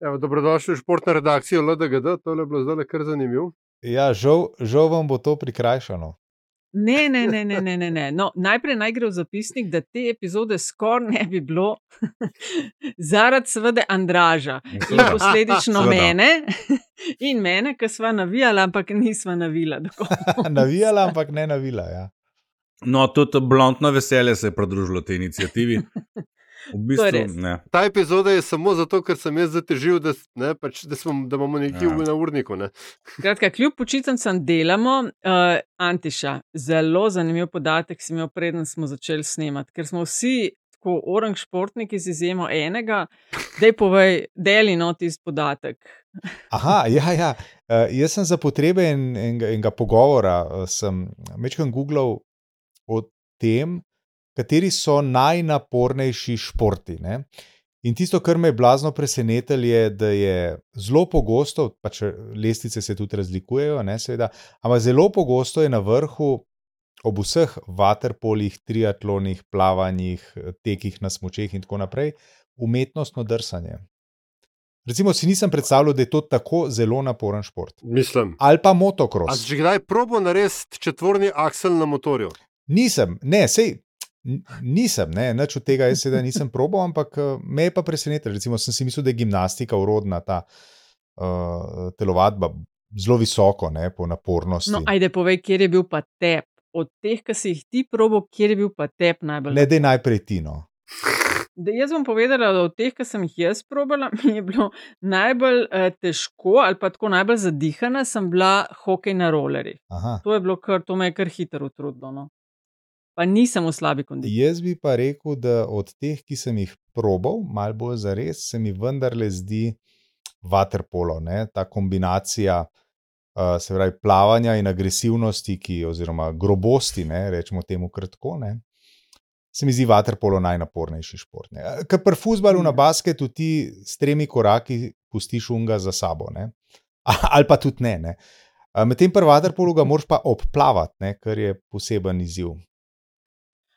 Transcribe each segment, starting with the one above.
Evo, dobrodošli v športno redakcijo LDGD, to je bilo zdaj kar zanimivo. Ja, žal, žal vam bo to prikrajšano. Ne, ne, ne, ne, ne, ne, ne. No, najprej naj gre v zapisnik, da te epizode skoraj ne bi bilo, zaradi seveda Andraža in posledično Seveda. mene in mene, ki sva navijala, ampak nisva navila. navijala, ampak ne navila. Ja. No, tudi blondno veselje se je pridružilo tej inicijativi. V je bistvu. Ta epizoda je samo zato, ker sem jaz zatežil, da, ne, pač, da, smo, da imamo nekje Ja. na urniku. Ne. Skratka, kljub počitnicam delamo, uh, Antiša, zelo zanimiv podatek si imel, preden smo začeli snemati, ker smo vsi tako orang športniki z izjemo enega, da je povej, deli no tisti podatek. Aha, ja, ja. Uh, jaz sem za potrebe en, enega, enega pogovora, uh, sem večkrat googlal o tem, kateri so najnapornejši športi. Ne? In tisto, kar me je blazno presenetilo, je, da je zelo pogosto, pač lestvice se tudi razlikujejo, ne, seveda, ampak zelo pogosto je na vrhu ob vseh vaterpolih, triatlonih, plavanjih, tekih na smočeh in tako naprej, umetnostno drsanje. Recimo, si nisem predstavljal, da je to tako zelo naporen šport. Mislim. Ali pa A motocross. si že kdaj probo narediti četvorni aksel na motorju? Nisem, ne, sej. Nisem, ne, nič od tega jaz sedaj nisem probal, ampak eh, me je pa presenetilo. Recimo, sem si mislil, da je gimnastika urodna, ta uh, telovadba zelo visoko, ne, po napornosti. No, ajde, povej, kje je bil pa tep. Od teh, ki si jih ti probo, kje je bil pa tep najbolj? ne, da je najprej tino. Da, jaz bom povedala, da od teh, ki sem jih jaz probala, mi je bilo najbolj eh, težko ali pa tako najbolj zadihana, sem bila hokej na rolerjih. To je bilo kar, to me je kar hitro utrudilo. No. Pa nisem v slabi kondiciji. Jaz bi pa rekel, da od teh, ki sem jih probal, malo bolj za res, se mi vendarle zdi vaterpolo, ne? ta kombinacija. Uh, se pravi, plavanja in agresivnosti, ki, oziroma grobosti, ne, rečemo temu kratko, ne, se mi zdi vaterpolo najnapornejši šport. ne. Eh, Ker pri futbalu na basketu ti s tremi koraki pustiš unga za sabo, ne. ali pa tudi ne. ne. Eh, Medtem pri vaterpolu ga moraš pa obplavati, ne, kar je poseben izziv.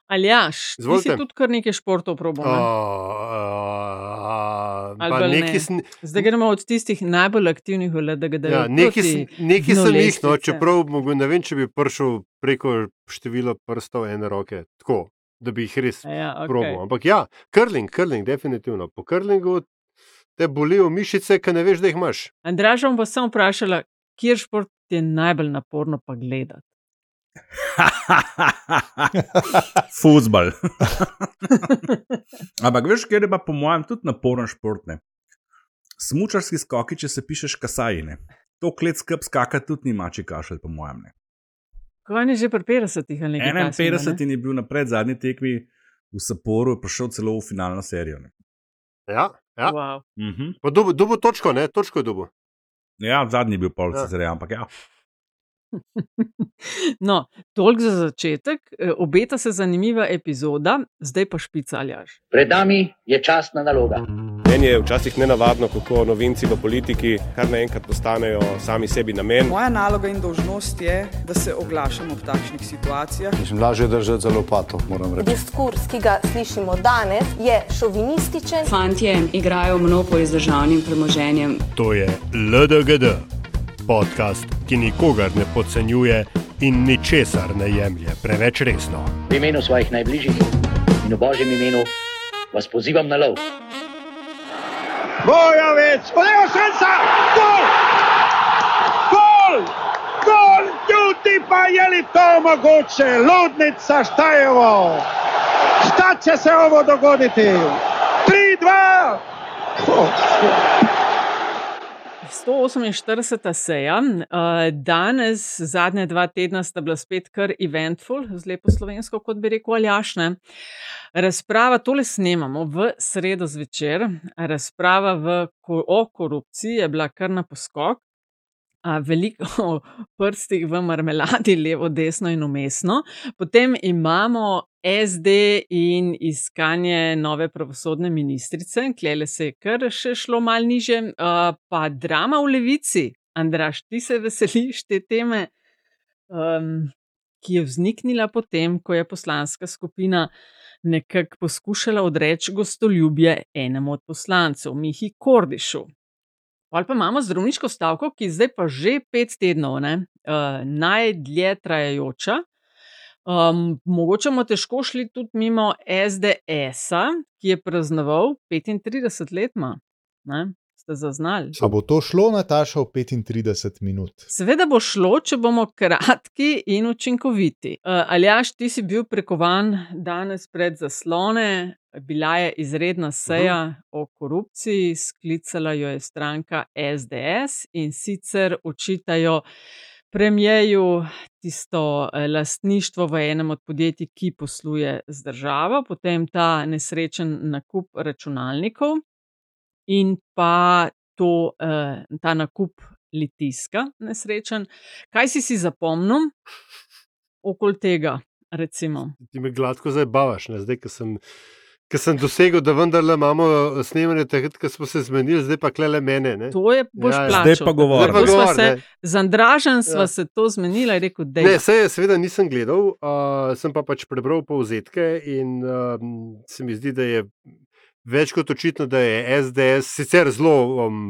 Aljaš, ti si Izvolite. tudi kar nekaj športov probal. Uh, ne? uh, bolj neki, ne. sn- Zdaj gremo od tistih najbolj aktivnih v LDGD. ja, neki, sn- neki sem jih, no, čeprav ne vem, če bi prišel preko števila prstov ene roke, tako da bi jih res Ja, okay. probal. Ampak ja, krling, krling, definitivno. Po krlingu te bolijo mišice, ki ne veš, da jih imaš. Andraža bom pa sem vprašala, kjer šport je najbolj naporno pa gledati. Fuzbal. Ampak veš, kjer je pa po mojem tudi naporen šport. Ne? Smučarski skoki, če se pišeš kasajine. To klet skrb skakati tudi ni mači kašelj, po mojem. Ne. Kaj je že pri 50-ih ali nekaj? 51 je bil na pred zadnji tekmi v Saporu, je prišel celo v finalno serijo. Ne. Ja, ja. Wow. Mhm. Pa dobo, dobo točko, ne, točko je dobo. Ja, zadnji je bil pol, Ja. sicer, ja, ampak ja. No, toliko za začetek. Eh, Obeta se zanimiva epizoda, zdaj pa špicaljaš. Pred nami je časna naloga. Meni je včasih nenavadno, kako novinci v politiki kar naenkrat postanejo sami sebi namen. Moja naloga in dolžnost je, da se oglašam ob takšnih situacijah. Mislim, lažje je držati za lopato, moram reči. Diskurs, ki ga slišimo danes, je šovinističen. Fantje igrajo monopoly z državnim premoženjem. To je LDGD, podcast, ki nikogar ne podcenjuje in ničesar ne jemlje preveč resno. V imenu svojih najbližjih in v božjem imenu vas pozivam na lov. Bojovec, podajo šansa, gol! Gol! Gol! Ljudi pa je li to mogoče? Ludnica Štajevo! Šta će se ovo dogoditi? 3-2! 148. seja. eh, Danes, zadnje dva tedna, sta bila spet kar eventful, z lepo slovensko, kot bi rekel Aljašne. Razprava, tole snemamo v sredo zvečer, razprava v, o korupciji je bila kar na poskok. A, veliko prstih v marmeladi, levo, desno in umestno. Potem imamo SD in iskanje nove pravosodne ministrice, klele se je kar še šlo mal niže, uh, pa drama v levici. Andraš, ti se veseliš te teme, um, ki je vzniknila potem, ko je poslanska skupina nekako poskušala odreči gostoljubje enemu od poslancev, Mihi Kordišu. Ali pa imamo zdravniško stavko, ki je zdaj pa že pet tednov, ne, uh, najdlje trajajoča. Um, mogoče bomo težko šli tudi mimo SDS-a, ki je praznoval 35 let. Ma, Zaznali? A bo to šlo, Nataša, v 35 minut? Seveda bo šlo, če bomo kratki in učinkoviti. Uh, Aljaš, ti si bil prekovan danes pred zaslone, bila je izredna seja uh -huh. o korupciji, sklicala jo je stranka SDS in sicer očitajo premijeju tisto lastništvo v enem od podjetij, ki posluje z državo, potem ta nesrečen nakup računalnikov in pa to, eh, ta nakup litiska, nesrečen. Kaj si si zapomnil okoli tega? Recimo? Ti me gladko zdaj bavaš, ne? zdaj, ki sem. Ker sem dosegel, da vendarle imamo snemanje, takrat, ko smo se zmenili, zdaj pa klele mene. Ne? To je boš ja, plačal. Zdaj pa govorimo. Govor, z Andražen sva ja. se to zmenila in rekel, da je. Ne, se je, seveda nisem gledal, uh, sem pa pač prebral povzetke in uh, se mi zdi, da je več kot očitno, da je SDS sicer zelo um,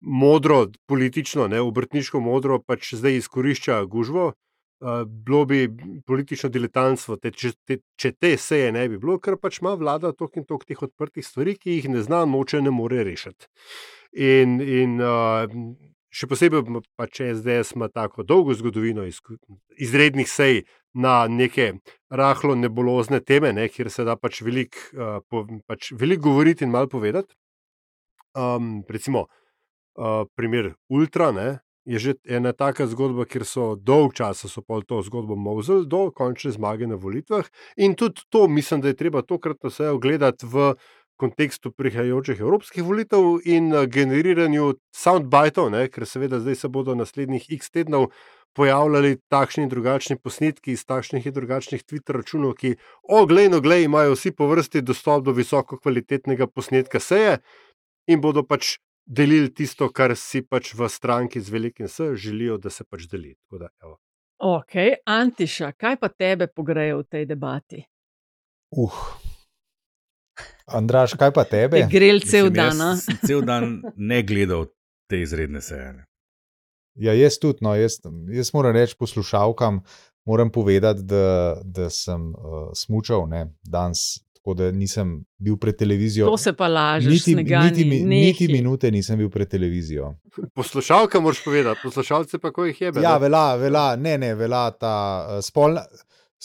modro, politično, ne, obrtniško modro, pač zdaj izkorišča gužvo. Uh, bilo bi politično diletantstvo, te, če, te, če te seje ne bi bilo, ker pač ima vlada toliko in toliko teh odprtih stvari, ki jih ne zna, noče, ne more rešiti. In, in uh, še posebej pač SDS ima tako dolgo zgodovino iz, izrednih sej na neke rahlo nebulozne teme, ne, kjer se da pač veliko uh, pač velik govoriti in malo povedati. Um, recimo, uh, primer Ultra. Ne, je že ena taka zgodba, kjer so dolg čas pol to zgodbo mozili do končne zmage na volitvah. In tudi to, mislim, da je treba tokrat vse ogledati v kontekstu prihajajočih evropskih volitev in eh, generiranju soundbiteov, ker seveda zdaj se bodo naslednjih x tednov. Pojavljali takšni in drugačni posnetki iz takšnih in drugačnih Twitter računov, ki, oglejno, glej, imajo vsi po vrsti dostop do visoko kvalitetnega posnetka seje in bodo pač delili tisto, kar si pač v stranki z velikim S želijo, da se pač deli. Da, ok, Antiša, kaj pa tebe pogreje v tej debati? Uh. Andraš, kaj pa tebe? Grel cel dan. Cel dan ne gledal te izredne seje. Ja, jaz tudi, no, jaz, jaz moram reči poslušalkam, moram povedati, da, da sem uh, smučal ne, danes tako da nisem bil pred televizijo. To se pa laže, niti, niti, niti minute nisem bil pred televizijo. Poslušalka, moraš povedati, poslušalce pa, ko jih je. Ja, vela, vela, ne, ne, vela ta uh, spolna.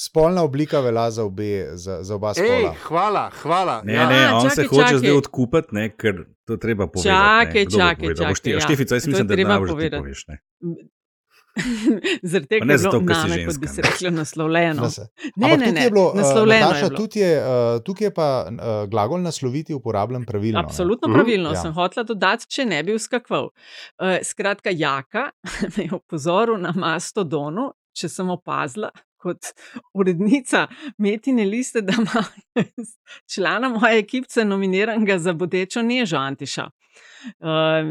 Spolna oblika velja za, obe, za, za oba spola. Ej, hvala, hvala. Ne, ne, on čakaj, se hoče čakaj. zdaj odkupiti, ker to treba povedati. Čakaj, čakaj, čakaj. Ja. Štefica, jaz mislim, da ne moreš povedati. Zaradi tega, ker je bilo name, kot bi se reklo, naslovljeno. Ne, ne, ne, je bilo, naslovljeno. Nataša, je tukaj, je, uh, tukaj je pa uh, glagol nasloviti uporabljen pravilno. Absolutno ne? pravilno, uh -huh. sem ja. hotela dodati, če ne bi uskakoval. Uh, skratka, Jaka me je opozoril na mastodonu, če sem opazila. Kot urednica Metine liste, da ima člana moje ekipe nominiranega za bodečo nežo Antiša. Uh,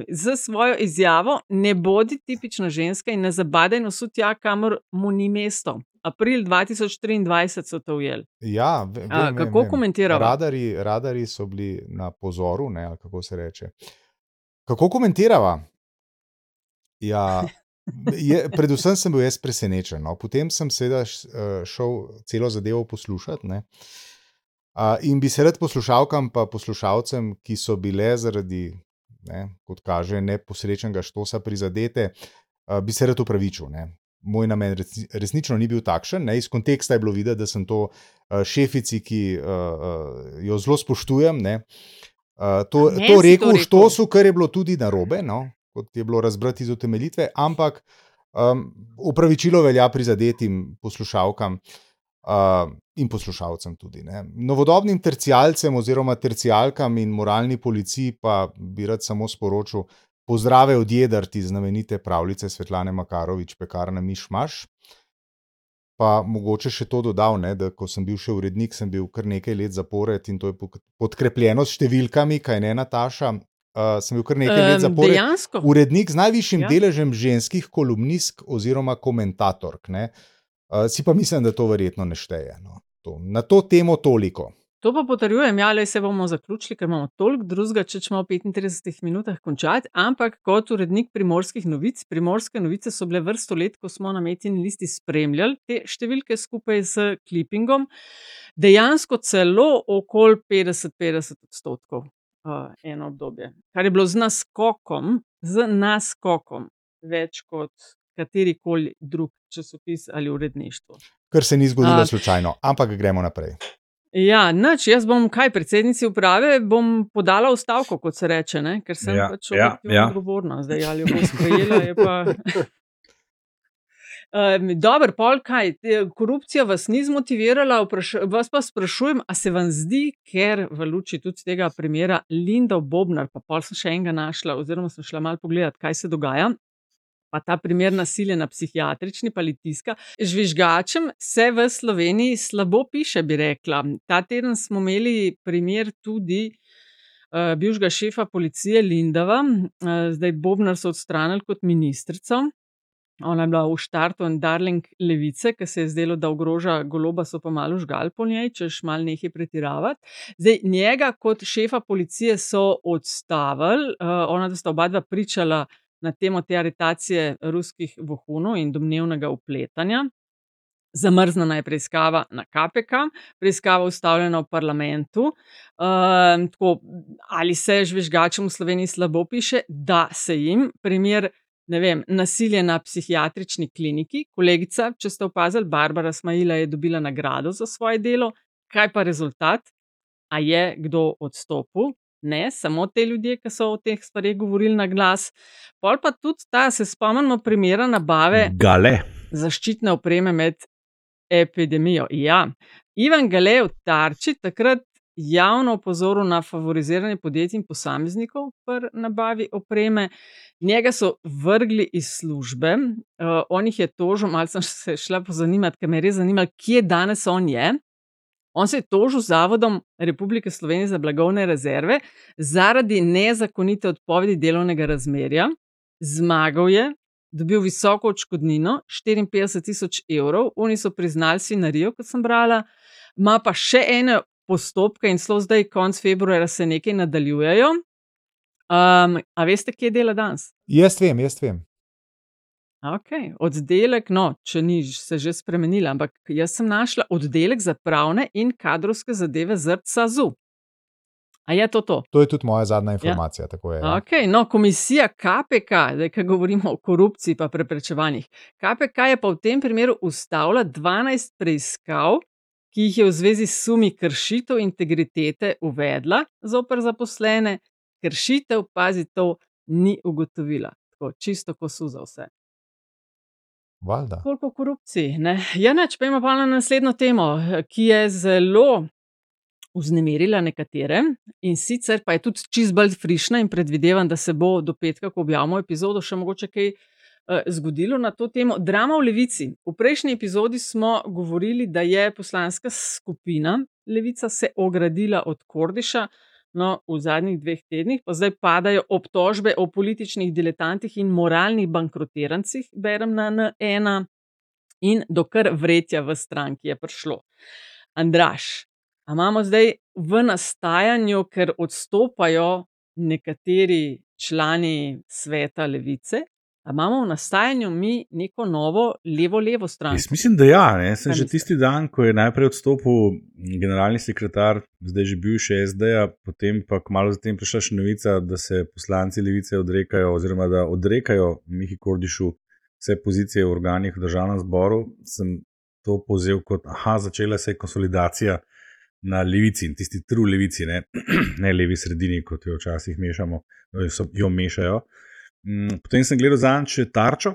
z svojo izjavo ne bodi tipična ženska in ne zabadaj nosu tja, kamor mu ni mesto. April 2023 so to ujeli. Ja, vem, uh, kako komentiramo? Radari, radari so bili na pozoru, ne, kako se reče. Kako komentiramo? Ja, je, predvsem sem bil jaz presenečen. No. Potem sem seveda šel celo zadevo poslušati. Ne. Uh, in bi se rad poslušalkam, pa poslušalcem, ki so bile zaradi ne, kot kaže, neposrečnega štosa prizadete, uh, bi se rad upravičil. Ne. Moj namen resnično ni bil takšen. Ne. Iz konteksta je bilo videti, da sem to uh, šefici, ki uh, uh, jo zelo spoštujem, ne, uh, to, ne to rekel v štosu, kar je bilo tudi narobe, no, kot je bilo razbrati iz utemeljitve, ampak um, upravičilo velja prizadetim poslušalkam. Uh, in poslušalcem tudi. Ne. Novodobnim tercijalcem oziroma tercijalkam in moralni policiji pa bi rad samo sporočil pozdrave od jedrti znamenite pravljice Svetlane Makarovič, pekarna Mišmaš. Pa mogoče še to dodal, ne, da ko sem bil še urednik, sem bil kar nekaj let zapored in to je podkrepljeno s številkami, kaj ne Nataša. Uh, sem bil kar nekaj let zapored. Dejansko? Urednik z najvišjim ja. deležem ženskih kolumnistk oziroma komentatork. Uh, si pa mislim, da to verjetno ne šteje. No. To, na to temo toliko. To pa potrjujem, ja, le se bomo zaključili, ker imamo toliko drugega, če smo v 35 minutah končati. Ampak kot urednik primorskih novic, primorske novice so bile vrsto let, ko smo na metini listi spremljali te številke skupaj s klipingom, dejansko celo okoli 50-50 odstotkov uh, eno obdobje. Kar je bilo z naskokom, z naskokom več kot katerikoli drug časopis ali uredništvo. Kar se ni zgodilo A. slučajno, ampak gremo naprej. Ja, nič, jaz bom kaj predsednici uprave, bom podala ustavko, kot se reče, ne? ker sem Ja, pač ja, ja. odgovorna. Zdaj, ali jo bo sprejela, je pa. Um, Dobro, pol kaj, korupcija vas ni zmotivirala, vas pa sprašujem, a se vam zdi, ker v luči tudi tega primera Linda Bobnar, pa pol sem še enega našla, oziroma sem šla malo pogledat, kaj se dogaja. Pa ta primer nasilja na psihiatrični pa litiska. Žvižgačem se v Sloveniji slabo piše, bi rekla. Ta teden smo imeli primer tudi uh, bivšega šefa policije Lindava, uh, zdaj Bobnar so odstranili kot ministrico. Ona je bila v štartu en darling levice, ki se je zdelo, da ogroža goloba, so pa malo žgal po njej, češ malo nekaj pretiravati. Zdaj, njega kot šefa policije so odstavili, uh, ona da sta oba dva pričala na temo te aretacije ruskih vohunov in domnevnega upletanja. Zamrznjena je preiskava na KPK, preiskava ustavljena v parlamentu. Um, tako, ali se žvižgačem v Sloveniji slabo piše, da se jim, primer, ne vem, nasilje na psihiatrični kliniki. Kolegica, če ste opazili, Barbara Smajila je dobila nagrado za svoje delo. Kaj pa rezultat? A je kdo odstopil? Ne, samo te ljudje, ki so o teh stvareh govorili na glas. Pol pa tudi ta, se spomnimo primera nabave Gale. zaščitne opreme med epidemijo. Ja, Ivan Gale v tarči takrat javno opozoril na favoriziranje podjetij in posameznikov pri nabavi opreme. Njega so vrgli iz službe, uh, on jih je tožil, malce sem se šla pozanimati, ker me je res zanimalo, kje danes on je. On se je tožil Zavodom Republike Slovenije za blagovne rezerve zaradi nezakonite odpovedi delovnega razmerja. Zmagal je, dobil visoko odškodnino, 54 tisoč evrov, oni so priznali svinarijo, kot sem brala, ima pa še ene postopke in celo zdaj, konc februarja, se nekaj nadaljujejo. Um, a veste, kje dela danes? Jaz vem, jaz vem. Okay. Oddelek, no, če ni se že spremenila, ampak jaz sem našla oddelek za pravne in kadrovske zadeve ZRCAZU. A je to to? To je tudi moja zadnja informacija. tako je, ja. Okay, no, komisija KPK, zdaj, ko govorimo o korupciji in preprečevanjih. KPK je pa v tem primeru ustavila 12 preiskav, ki jih je v zvezi s sumi kršitev integritete uvedla zoper zaposlene, kršitev, pazi to, ni ugotovila. Tako, čisto kosu za vse. Valjda. Koliko? Ne? Ja, neč, pa imamo pa na naslednjo temo, ki je zelo vznemirila nekatere in sicer pa je tudi čist bolj frišna in predvidevam, da se bo do petka, ko objavimo epizodo, še mogoče kaj eh, zgodilo na to temo. Drama v Levici. V prejšnji epizodi smo govorili, da je poslanska skupina Levica se ogradila od Kordiša, no v zadnjih dveh tednih pa zdaj padajo obtožbe o političnih diletantih in moralnih bankrotirancih, berem na N1, in do kar vretja v stranki je prišlo. Andraš, a imamo zdaj v nastajanju, ker odstopajo nekateri člani sveta levice, a imamo v nastajanju mi neko novo levo-levo stranko? Jaz mislim, da ja. Ne. Sem že tisti dan, ko je najprej odstopil generalni sekretar, zdaj že bil še SD-ja, potem pa kmalo zatem prišla še novica, da se poslanci levice odrekajo, oziroma da odrekajo Mihi Kordišu vse pozicije v organih v državnem zboru, sem to povzel kot, aha, začela se je konsolidacija na levici in tisti true levici, ne, ne levi sredini, kot jo včasih mešamo, so, jo mešajo. Mm, Potem sem gledal zadnjič še tarčo,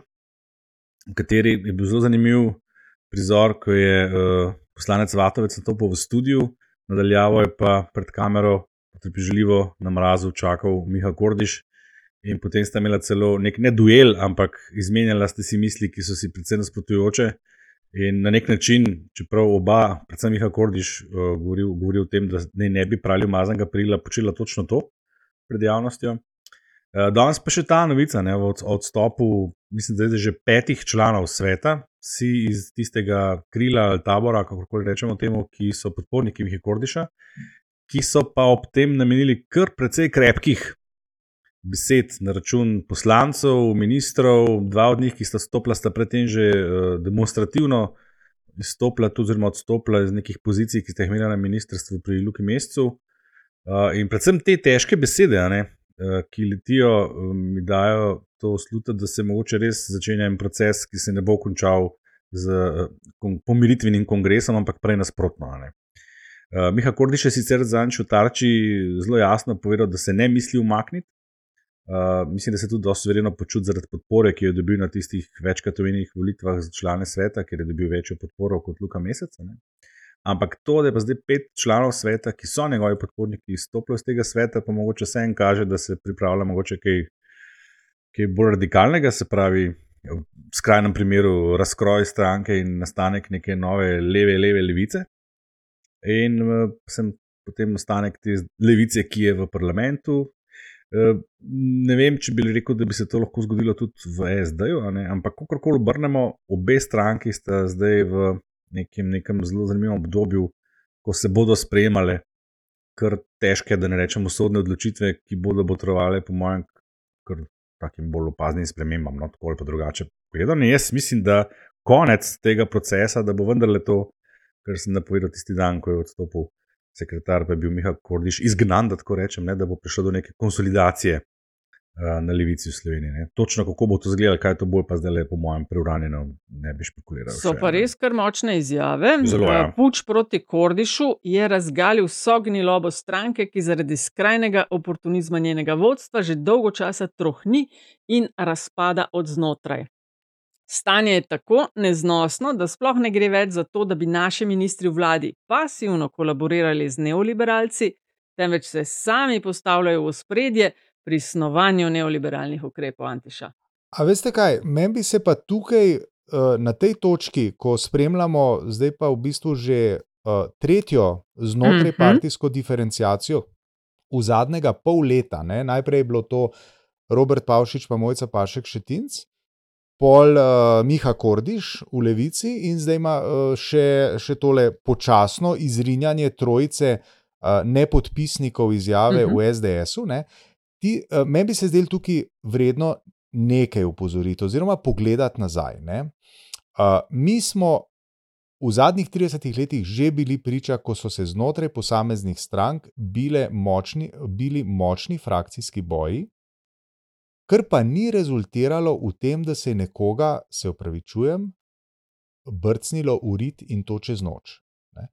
v kateri je bil zelo zanimiv prizor, ko je uh, poslanec Vatovec nastopil v studiu, nadaljavo je pa pred kamero potrpežljivo na mrazu čakal Miha Kordiš. In potem sta imela celo nek ne duel, ampak izmenjala ste si misli, ki so si predvsem nasprotujoče. In na nek način, čeprav oba, predvsem Miha Kordiš, uh, govori, govori o tem, da ne, ne bi prali umazanega perila, počela točno to pred javnostjo. Uh, danes pa še ta novica ne, o odstopu, mislim, da je že petih članov sveta, vsi iz tistega krila ali tabora, kako koli rečemo temu, ki so podporniki Miha Kordiša, ki so pa ob tem namenili kar precej krepkih besed na račun poslancev, ministrov, dva od njih, ki sta stopila, sta predtem že uh, demonstrativno izstopila, tudi odstopila iz nekih pozicij, ki ste jih imeli na ministrstvu pri Luki Mesecu. Uh, in predvsem te težke besede, ne, ki letijo, um, mi dajo to sluto, da se mogoče res začenja en proces, ki se ne bo končal z uh, pomiritvenim kongresom, ampak prej nasprotno. Uh, Miha Kordiš je sicer za Ančo Tarči zelo jasno povedal, da se ne misli umakniti, Uh, mislim, da se tudi dosto verjetno počuti zaradi podpore, ki jo je dobil na tistih večkrat omenjenih volitvah za člane sveta, ker je dobil večjo podporo kot Luka Mesec. Ne? Ampak to, da je pa zdaj pet članov sveta, ki so njegovi podporniki, izstopili iz tega sveta, pa mogoče vse en kaže, da se pripravlja mogoče kaj, kaj bolj radikalnega, se pravi, v skrajnem primeru razkroj stranke in nastanek neke nove leve, leve levice. In uh, sem potem nastanek te levice, ki je v parlamentu, Eh, ne vem, če bi rekel, da bi se to lahko zgodilo tudi v SD-ju, ampak kako koli obrnemo, obe stranki sta zdaj v nekem, nekem zelo zanimivem obdobju, ko se bodo sprejemale kar težke, da ne rečemo, sodne odločitve, ki bodo potrebovali, po mojem, kar takim bolj opaznim spremembam, no tako ali pa drugače. Gledano, jaz mislim, da konec tega procesa, da bo vendarle to, kar sem napovedal tisti dan, ko je odstopil sekretar pa je bil Miha Kordiš izgnan, da tako rečem, ne, da bo prišlo do neke konsolidacije na levici v Sloveniji. Ne. Točno kako bo to izgledalo, kaj to bo, pa zdaj le po mojem preuranjeno ne bi špekuliral. So še, pa res kar močne izjave. Zelo, ja. Puč proti Kordišu je razgalil sogni lobo stranke, ki zaradi skrajnega oportunizma njenega vodstva že dolgo časa trohni in razpada od znotraj. Stanje je tako neznosno, da sploh ne gre več za to, da bi naši ministri v vladi pasivno kolaborirali z neoliberalci, temveč se sami postavljajo v spredje pri snovanju neoliberalnih ukrepov Antiša. A veste kaj, meni bi se pa tukaj eh, na tej točki, ko spremljamo zdaj pa v bistvu že eh, tretjo znotraj mhm. partijsko diferencijacijo v zadnjega pol leta, ne? najprej je bilo to Robert Pavšič pa Mojca Pašek Šetinc pol uh, Miha Kordiš v Levici in zdaj ima uh, še, še tole počasno izrinjanje trojice uh, nepodpisnikov izjave uh -huh. v SDS-u. Uh, meni bi se zdelo tukaj vredno nekaj upozoriti, oziroma pogledati nazaj. Uh, mi smo v zadnjih 30 letih že bili priča, ko so se znotraj posameznih strank močni, bili močni frakcijski boji, kar pa ni rezultiralo v tem, da se je nekoga, se upravičujem, brcnilo v rit in to čez noč. Ne.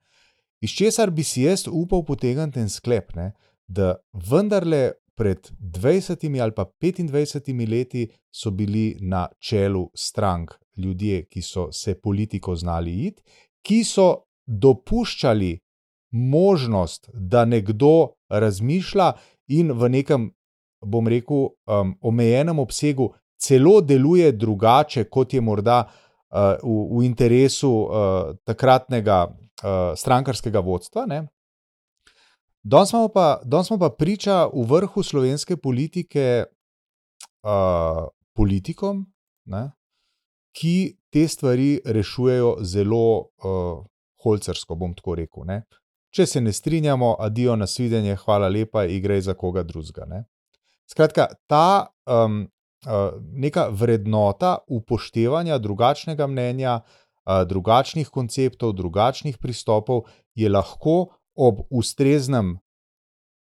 Iz česar bi si jaz upal potegniti en sklep, ne, da vendarle pred 20 ali pa 25 leti so bili na čelu strank ljudje, ki so se politiko znali iti, ki so dopuščali možnost, da nekdo razmišlja in v nekem bom rekel, um, omejenem obsegu, celo deluje drugače, kot je morda uh, v, v interesu uh, takratnega uh, strankarskega vodstva. Danes smo, smo pa priča v vrhu slovenske politike uh, politikom, ne, ki te stvari rešujejo zelo uh, holcersko, bom tako rekel. Ne. Če se ne strinjamo, adijo na svidenje, hvala lepa, igre za koga drugega. Skratka, ta um, uh, neka vrednota upoštevanja drugačnega mnenja, uh, drugačnih konceptov, drugačnih pristopov je lahko ob ustreznem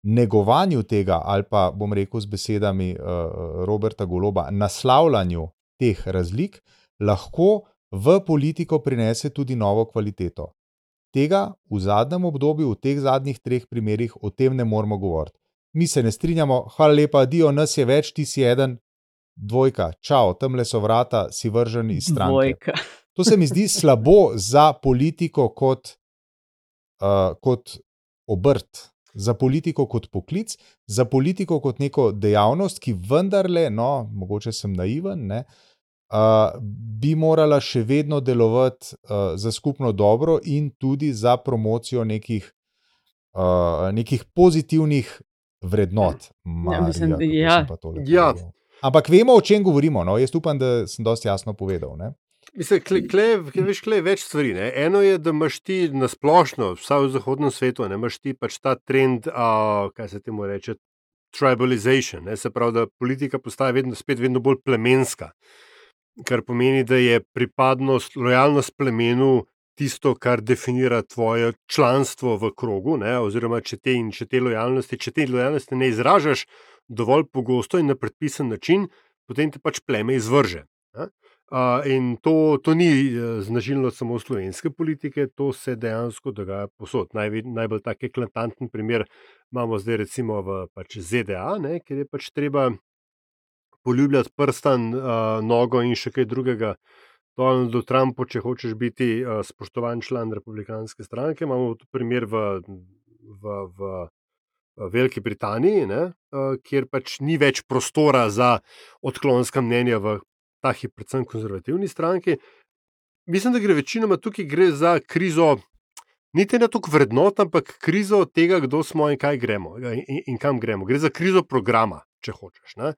negovanju tega, ali pa bom rekel z besedami uh, Roberta Goloba, naslavljanju teh razlik, lahko v politiko prinese tudi novo kvaliteto. Tega v zadnjem obdobju, v teh zadnjih treh primerih, o tem ne moremo govoriti mi se ne strinjamo, hvala lepa, Dio, nas je več, ti si eden, dvojka, čau, tam le so vrata, si vržen iz stranke. Dvojka. To se mi zdi slabo za politiko kot, uh, kot obrt, za politiko kot poklic, za politiko kot neko dejavnost, ki vendarle, no, mogoče sem naiven, ne, uh, bi morala še vedno delovati uh, za skupno dobro in tudi za promocijo nekih, uh, nekih pozitivnih vrednot. Ja, mislim, Marija, ja. pa tole Ja. povedal. Ampak vemo, o čem govorimo. No? Jaz upam, da sem dosti jasno povedal. Ne? Mislim, kle, kle, kle, veš, kle je več stvari. Ne? Eno je, da imaš ti na splošno, vsaj v zahodnem svetu, ne imaš ti pač ta trend, a, kaj se temu reče, tribalization. Ne? Se pravi, da politika postaja vedno, spet vedno bolj plemenska, kar pomeni, da je pripadnost, lojalnost plemenu tisto, kar definira tvoje članstvo v krogu. Ne? Oziroma, če te, in če te lojalnosti, če te lojalnosti ne izražaš dovolj pogosto in na predpisan način, potem te pač pleme izvrže. Ne? Uh, in to, to ni eh, značilnost samo slovenske politike, to se dejansko dogaja posod. Najve, najbolj tak eklatanten primer imamo zdaj, recimo v pač ZDA, ne, kjer je pač treba poljubljati prstan, uh, nogo in še kaj drugega. Donaldu Trumpu, če hočeš biti uh, spoštovan član republikanske stranke, imamo tudi primer v, v, v, v Veliki Britaniji, ne, uh, kjer pač ni več prostora za odklonska mnenja v tahi, predvsem konzervativni stranki. Mislim, da gre večinoma tukaj gre za krizo, niti ne toliko vrednot, ampak krizo tega, kdo smo in kaj gremo in, in kam gremo. Gre za krizo programa, če hočeš. Ne.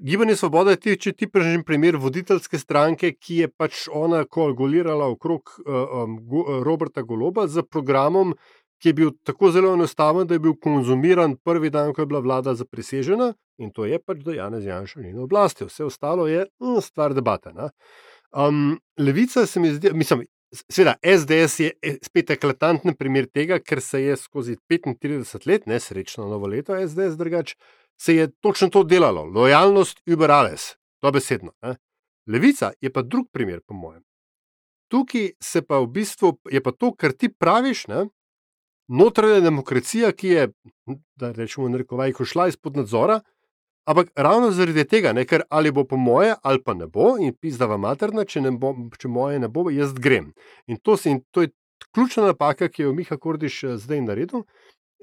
Gibanje Svoboda je ti, tipičen primer voditeljske stranke, ki je pač ona koagulirala okrog uh, um, uh, Roberta Goloba z programom, ki je bil tako zelo enostaven, da je bil konzumiran prvi dan, ko je bila vlada zaprisežena in to je pač, da Janez Janša ni na oblasti. Vse ostalo je uh, stvar debate. Um, levica se mi zdi, mislim. Sveda, SDS je spet eklatanten primer tega, ker se je skozi 35 let, ne srečno novo leto, SDS drugače, se je točno to delalo, lojalnost uberales, to besedno. Ne? Levica je pa drug primer, po mojem. Tukaj se pa v bistvu je pa to, kar ti praviš, ne? Notranja demokracija, ki je, da rečemo, narekovaj, šla izpod nadzora, ampak ravno zaradi tega, ne? ker ali bo po moje, ali pa ne bo, in pizdava materna, če, ne bo, če moje ne bo, jaz grem. In to, se, in to je ključna napaka, ki jo Miha Kordiš eh, zdaj naredil,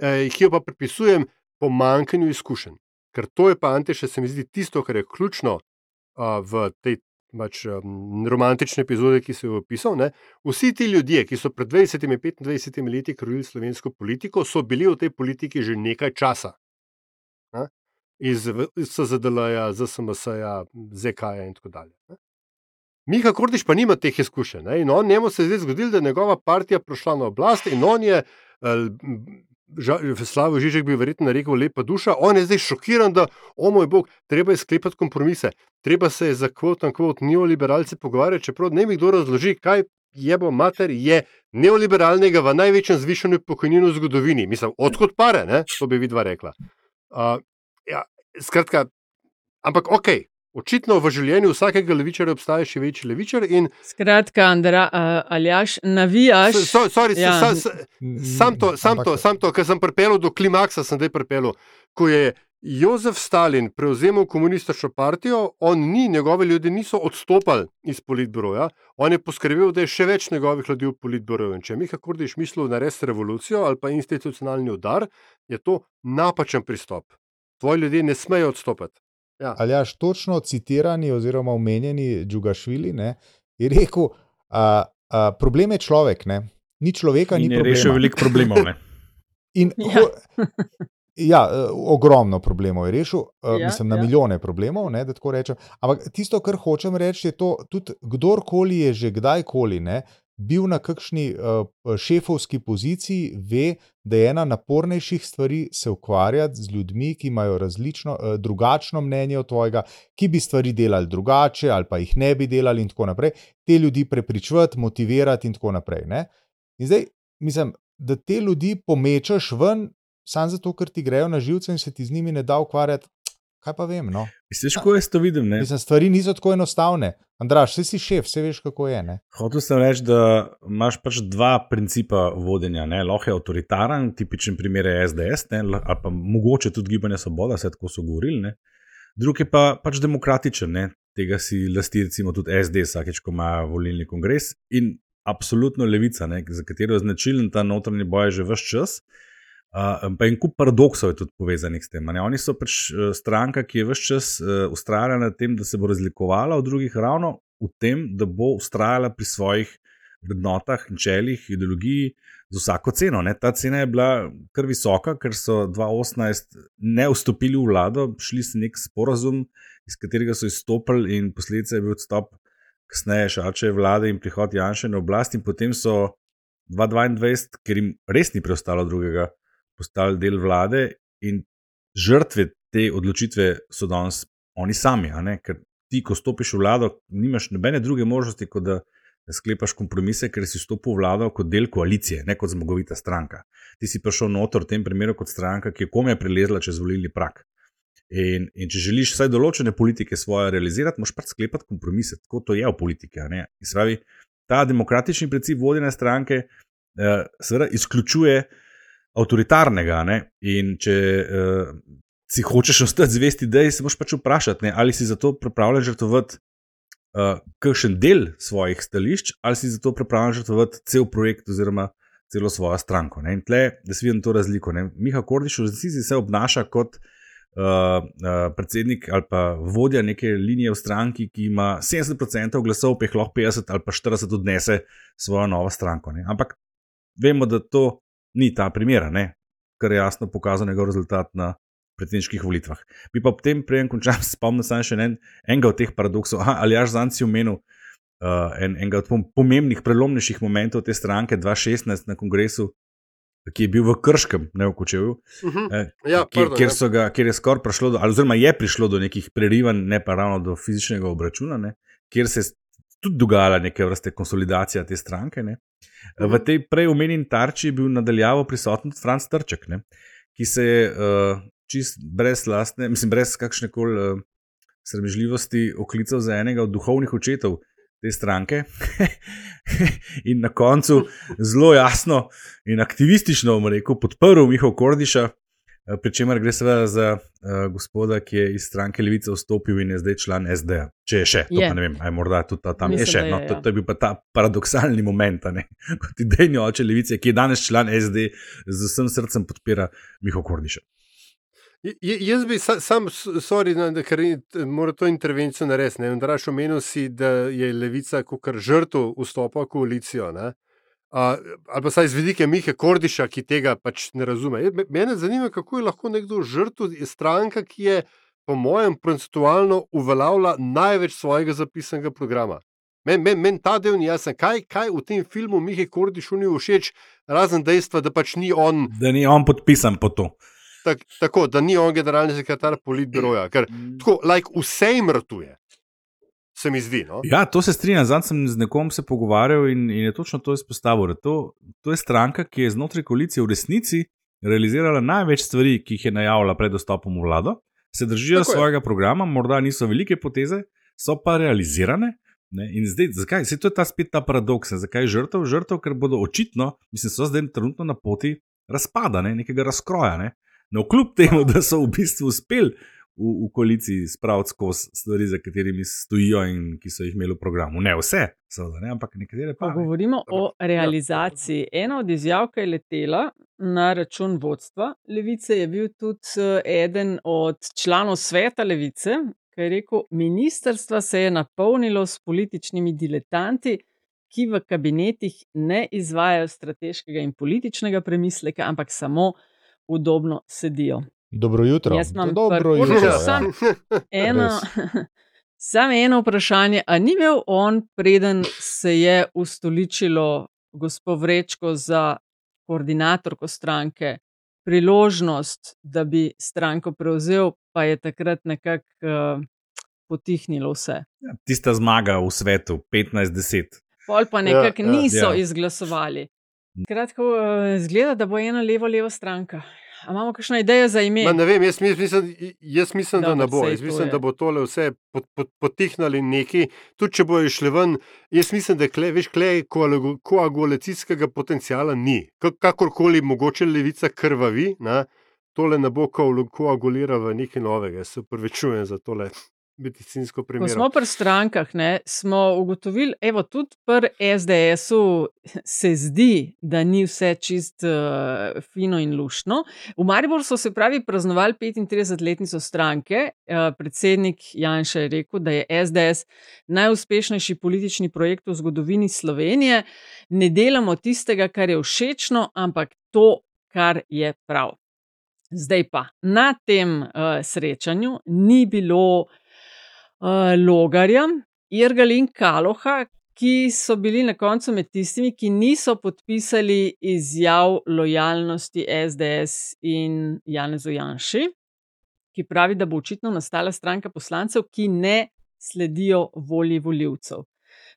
eh, ki jo pa pripisujem pomankanju izkušenj. Ker to je pa, Ante, še se mi zdi tisto, kar je ključno uh, v tej pač, um, romantični epizodi, ki se je opisal. Ne? Vsi ti ljudje, ki so pred 20-25 leti krojili slovensko politiko, so bili v tej politiki že nekaj časa. Ne? Iz SZDL-ja, ZSMS-ja, ZK-ja in tako dalje. Ne? Miha Kordiš pa nima teh izkušenj. Ne? In on, njemu se je zdaj zgodilo, da je njegova partija prišla na oblast in on je. Slavo Žižek bi verjetno rekel, lepa duša. On je zdaj šokiran, da, o moj bog, treba je sklepati kompromise, treba se je za kvot in kvot neoliberalce pogovarjati, čeprav ne mi kdo razloži, kaj je bo mater, je neoliberalnega v največjem zvišanju pokojnin v zgodovini. Mislim, odkot pare, ne? to bi vidva rekla. Uh, ja, skratka, ampak ok. Očitno v življenju vsakega levičara obstaja še večji levičar. In... Skratka, Andra, uh, Aljaš, navijaš. So, sorry, ja. sa, sa, sam to, sam to, sam to ker sem pripeljal do klimaksa, sem zdaj pripeljal. Ko je Jozef Stalin prevzel komunistično partijo, on ni, njegove ljudi niso odstopali iz politbroja, on je poskrbel, da je še več njegovih ljudi v politbroju. In če mi kako rečeš, mislil narediti revolucijo ali pa institucionalni udar, je to napačen pristop. Tvoji ljudje ne smejo odstopiti. Ja. Ali jaš točno citirani oziroma omenjeni Džugašvili ne, je rekel, da problem je človek, ne. ni človeka, In ni problema. rešil veliko problemov. Ne? In, Ja. Ja, eh, ogromno problemov je rešil, ja, Ja, mislim, na ja. milijone problemov, ne, da tako rečem. Ampak tisto, kar hočem reči, je to, tudi kdorkoli je že kdajkoli ne, bil na kakšni uh, šefovski poziciji, ve, da je ena napornejših stvari se ukvarjati z ljudmi, ki imajo različno, uh, drugačno mnenje od tvojega, ki bi stvari delali drugače ali pa jih ne bi delali in tako naprej. Te ljudi prepričvati, motivirati in tako naprej. Ne. In zdaj, mislim, da te ljudi pomečeš ven, samo zato, ker ti grejo na živce in se ti z njimi ne da ukvarjati. Kaj pa vem? No? Veš, kako jaz to vidim? Ne? Mislim, stvari niso tako enostavne. Andraš, vsi si šef, vse veš, kako je. Ne? Hotel sem reči, da imaš pač dva principa vodenja. Lahko je avtoritaren, tipičen primer je SDS, ne? ali pa mogoče tudi gibanje Svoboda, vse tako so govorili. Ne? Drugi je pa pač demokratičen, ne? tega si lasti recimo tudi SD, vsakeč, ko ima volilni kongres in absolutno levica, ne? za katero je značilen ta notranji boj že vse čas. Uh, pa en kup paradoksov je tudi povezanih s tem. Ne? Oni so pač uh, stranka, ki je vse čas uh, ustrajala na tem, da se bo razlikovala od drugih, ravno v tem, da bo ustrajala pri svojih vrednotah, načelih, ideologiji, z vsako ceno. Ne. Ta cena je bila kar visoka, ker so 2018 ne vstopili v vlado, šli so nek sporazum, iz katerega so izstopili, in posledica je bil odstop kasneje šače vlade in prihod Janša na oblast, in potem so 2022, ker jim res ni preostalo drugega, postali del vlade in žrtve te odločitve so danes oni sami. Ker ti, ko stopiš v vlado, nimaš nobene druge možnosti, kot da sklepaš kompromise, ker si vstopil v vlado kot del koalicije, ne kot zmagovita stranka. Ti si prišel noter v tem primeru kot stranka, ki je kome prelezla čez volilni prak. In, in če želiš vsaj določene politike svoje realizirati, moš pač sklepati kompromise, tako to je v politiki. Spravi, ta demokratični princip vodenja stranke eh, seveda izključuje avtoritarnega. Ne? In če eh, si hočeš ostati zvesti, da se moš pač vprašati, ne? ali si za to pripravljen žrtvovati uh, kakšen del svojih stališč, ali si zato pripravljen žrtvovati cel projekt oziroma celo svojo stranko. Ne? In tle, da si vidim to razliko. Ne? Miha Kordiš v resnici se obnaša kot uh, uh, predsednik ali pa vodja neke linije v stranki, ki ima 70% glasov, pa jih lahko 50 ali pa 40 odnese svojo novo stranko. Ne? Ampak vemo, da to ni ta primer, kar je jasno pokazal njegov rezultat na predsedniških volitvah. Bi pa potem, preden končam, spomnil sem še en, enega od teh paradoksov. Aha, ali jaš zanci omenil uh, en, enega od pomembnih, prelomnejših momentov te stranke 2016 na kongresu, ki je bil v Krškem, ne v Kočevu, uh Mhm. -huh. eh, Ja, kjer, pardon, kjer, ja. so ga, kjer je skoraj prišlo do, oziroma je prišlo do nekih prerivanj, ne pa ravno do fizičnega obračuna, ne, kjer se tudi dogajala neke vrste konsolidacija te stranke. Ne. V Mhm. tej prej omenjeni tarči je bil nadaljavo prisoten tudi Franz Trček, ne, ki se je uh, čist brez lastne, mislim, brez kakšne koli uh, sramežljivosti oklical za enega od duhovnih očetov te stranke. in na koncu zelo jasno in aktivistično, bomo rekel, podprl Miho Kordiša, eh, pri čemer gre seveda za uh, gospoda, ki je iz stranke Levice vstopil in je zdaj član SD. Če je še, to Je. pa ne vem, aj morda tudi ta, tam Mislim, je še. je, No, to, ja. to je bil pa ta paradoksalni moment, a ne? kot idejni oče Levice, ki je danes član SD, z vsem srcem podpira Miho Kordiša. J- Jaz bi sa- sam, sorry, no, da ker mora to intervencijo narediti. ne. Andraž, omenil si, da je levica kot žrtev vstopa v koalicijo. Ne? Uh, ali pa saj z vidike Mihe Kordiša, ki tega pač ne razume. Mene zanima, kako je lahko nekdo žrtev stranka, ki je, po mojem, procentualno uveljavila največ svojega zapisanega programa. Meni men, men ta del ni jasen, kaj, kaj v tem filmu Mihe Kordišu ni všeč, razen dejstva, da pač ni on. Da ni on podpisan po to. Tak, tako, da ni on generalni sekretar politbiroja, ker tako, like, vse jim ratuje. Se mi zdi. No? Ja, to se strinjam. Zdaj sem z nekom se pogovarjal in, in je točno to izpostavil. To, to je stranka, ki je znotraj koalicije v resnici realizirala največ stvari, ki jih je najavila pred dostopom v vlado, se držijo Tako je. svojega programa, morda niso velike poteze, so pa realizirane. Ne? In zdaj, zakaj? Se to je ta spet ta paradoks. ne. Zakaj je žrtev? Žrtev, ker bodo očitno, mislim, so zdaj trenutno na poti razpada, ne? nekega razkroja. Ne? No, kljub temu, da so v bistvu uspeli v, v koaliciji spraviti skozi stvari, za katerimi stojijo in ki so jih imeli v programu. Ne vse, seveda, ne, ampak nekatere pa. Ne. govorimo o realizaciji, ena od izjav, ki je letela na račun vodstva Levice, je bil tudi eh, eden od članov sveta Levice, ki je rekel: Ministrstva se je napolnilo s političnimi diletanti, ki v kabinetih ne izvajajo strateškega in političnega premisleka, ampak samo udobno sedijo. Dobro jutro. Jaz imam Dobro prvo- jutro. Ja. Sam- Eno, samo eno vprašanje. A ni imel on, preden se je ustoličilo gospod Vrečko za koordinatorko stranke, priložnost, da bi stranko prevzel, pa je takrat nekako uh, potihnilo vse. Ja, Tista zmaga v svetu, 15-10. Pol pa nekako ja, niso ja. izglasovali. Kratko, uh, zgleda, da bo ena levo-levo stranka. A imamo kakšno idejo za ime? Ma, ne vem, jaz, mis- mislim, jaz mislim, da Dobro, ne bo. Jaz mislim, da bo tole vse pot, pot, potihnali neki, tudi če bojo šli ven. Jaz mislim, da kle, veš, klej koagu- koagulacijskega potencijala ni. Kakorkoli mogoče levica krvavi, na, tole ne bo koagu- koaguliralo v nekaj novega. Jaz Se upravičujem za tole medicinsko Ko primerov. smo pri strankah, ne, smo ugotovili, evo, tudi pri SDS-u se zdi, da ni vse čist uh, fino in lušno. V Mariboru so se pravi praznovali 35-letnico stranke. Uh, predsednik Janša je rekel, da je SDS najuspešnejši politični projekt v zgodovini Slovenije. Ne delamo tistega, kar je všečno, ampak to, kar je prav. Zdaj pa na tem uh, srečanju ni bilo uh, Logarja, Irgal in Kaloha, ki so bili na koncu med tistimi, ki niso podpisali izjav lojalnosti SDS in Janezu Janši, ki pravi, da bo očitno nastala stranka poslancev, ki ne sledijo volji voljivcev.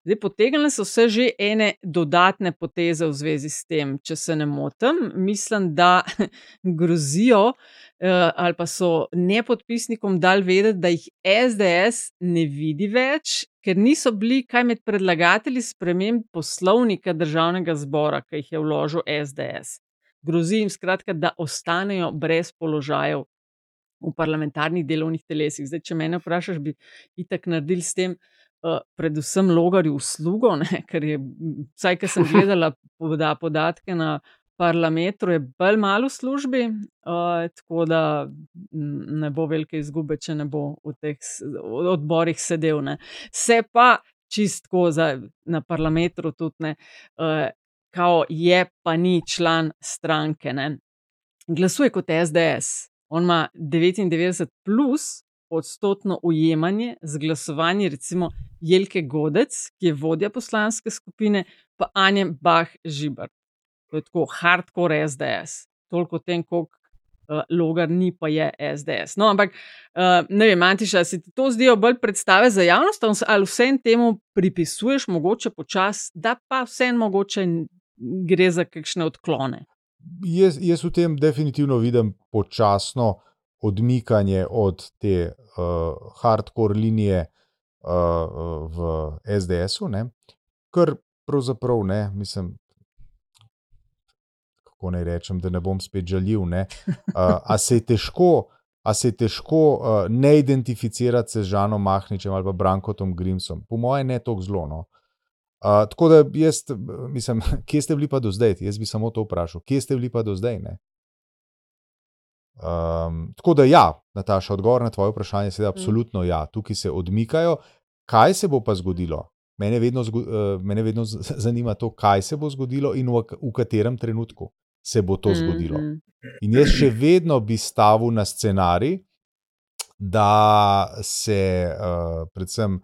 Zdaj, potegnile so se že ene dodatne poteze v zvezi s tem, če se ne motim. Mislim, da grozijo eh, ali pa so nepodpisnikom dali vedeti, da jih SDS ne vidi več, ker niso bili kaj med predlagatelji sprememb poslovnika državnega zbora, ki jih je vložil SDS. Grozi jim skratka, da ostanejo brez položajev v parlamentarnih delovnih telesih. Zdaj, če me vprašaš, bi itak naredili s tem. Uh, predvsem logarju uslugo, ne, ker je, vsaj kar sem gledala, poda podatke na parlamentu, je bolj malo v službi, uh, tako da ne bo velike izgube, če ne bo v teh odborih sedel. Ne. Se pa čistko za, na parlamentu tudi ne, uh, kao je pa ni član stranke. Ne. Glasuje kot SDS, on ima 99 plus odstotno ujemanje z glasovanjem, recimo Jelke Godec, ki je vodja poslanske skupine, pa Anja Bah Žibar. To je tako hardcore SDS, toliko o tem, koliko uh, logar ni, pa je SDS. No, ampak uh, ne vem, Antiša, se ti to zdijo bolj predstave za javnost, ali vsem temu pripisuješ, mogoče počas, da pa vsem mogoče gre za kakšne odklone. Jaz, jaz v tem definitivno vidim počasno odmikanje od te uh, hardcore linije uh, v SDS-u, kar pravzaprav ne, mislim. Kako naj rečem, da ne bom spet žaljiv. Ne? Uh, a se je težko, a se je težko uh, ne identificirati se z Žanom Mahničem ali pa Brankotom Grimsom? Po mojem, ne tako zelo. No? Uh, tako da jaz, mislim, kje ste bili pa do zdaj? Jaz bi samo to vprašal, kje ste bili pa do zdaj? Um, tako da, ja, Nataša, odgovor na tvoje vprašanje je, da absolutno ja, tukaj se odmikajo. Kaj se bo pa zgodilo? Mene vedno, uh, mene vedno zanima to, kaj se bo zgodilo in v, v katerem trenutku se bo to zgodilo. In jaz še vedno bi stavil na scenarij, da se uh, predvsem uh,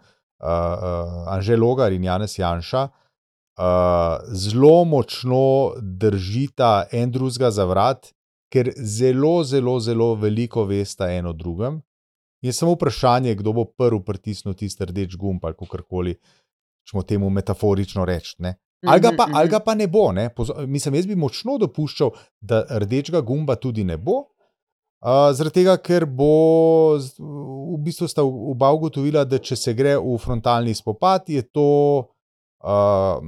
uh, Anžel Logar in Janez Janša uh, zelo močno držita en drugega za vrat, ker zelo, zelo, zelo veliko veste eno o drugem. Je samo vprašanje, kdo bo prvi pritisnil tisti rdeč gumb ali kako koli, če smo temu metaforično reči. Ali ga, pa, ali ga pa ne bo. Ne? Mislim, jaz bi močno dopuščal, da rdečega gumba tudi ne bo. Uh, zaradi tega, ker bo v bistvu sta oba ugotovila, da če se gre v frontalni spopad, je to uh,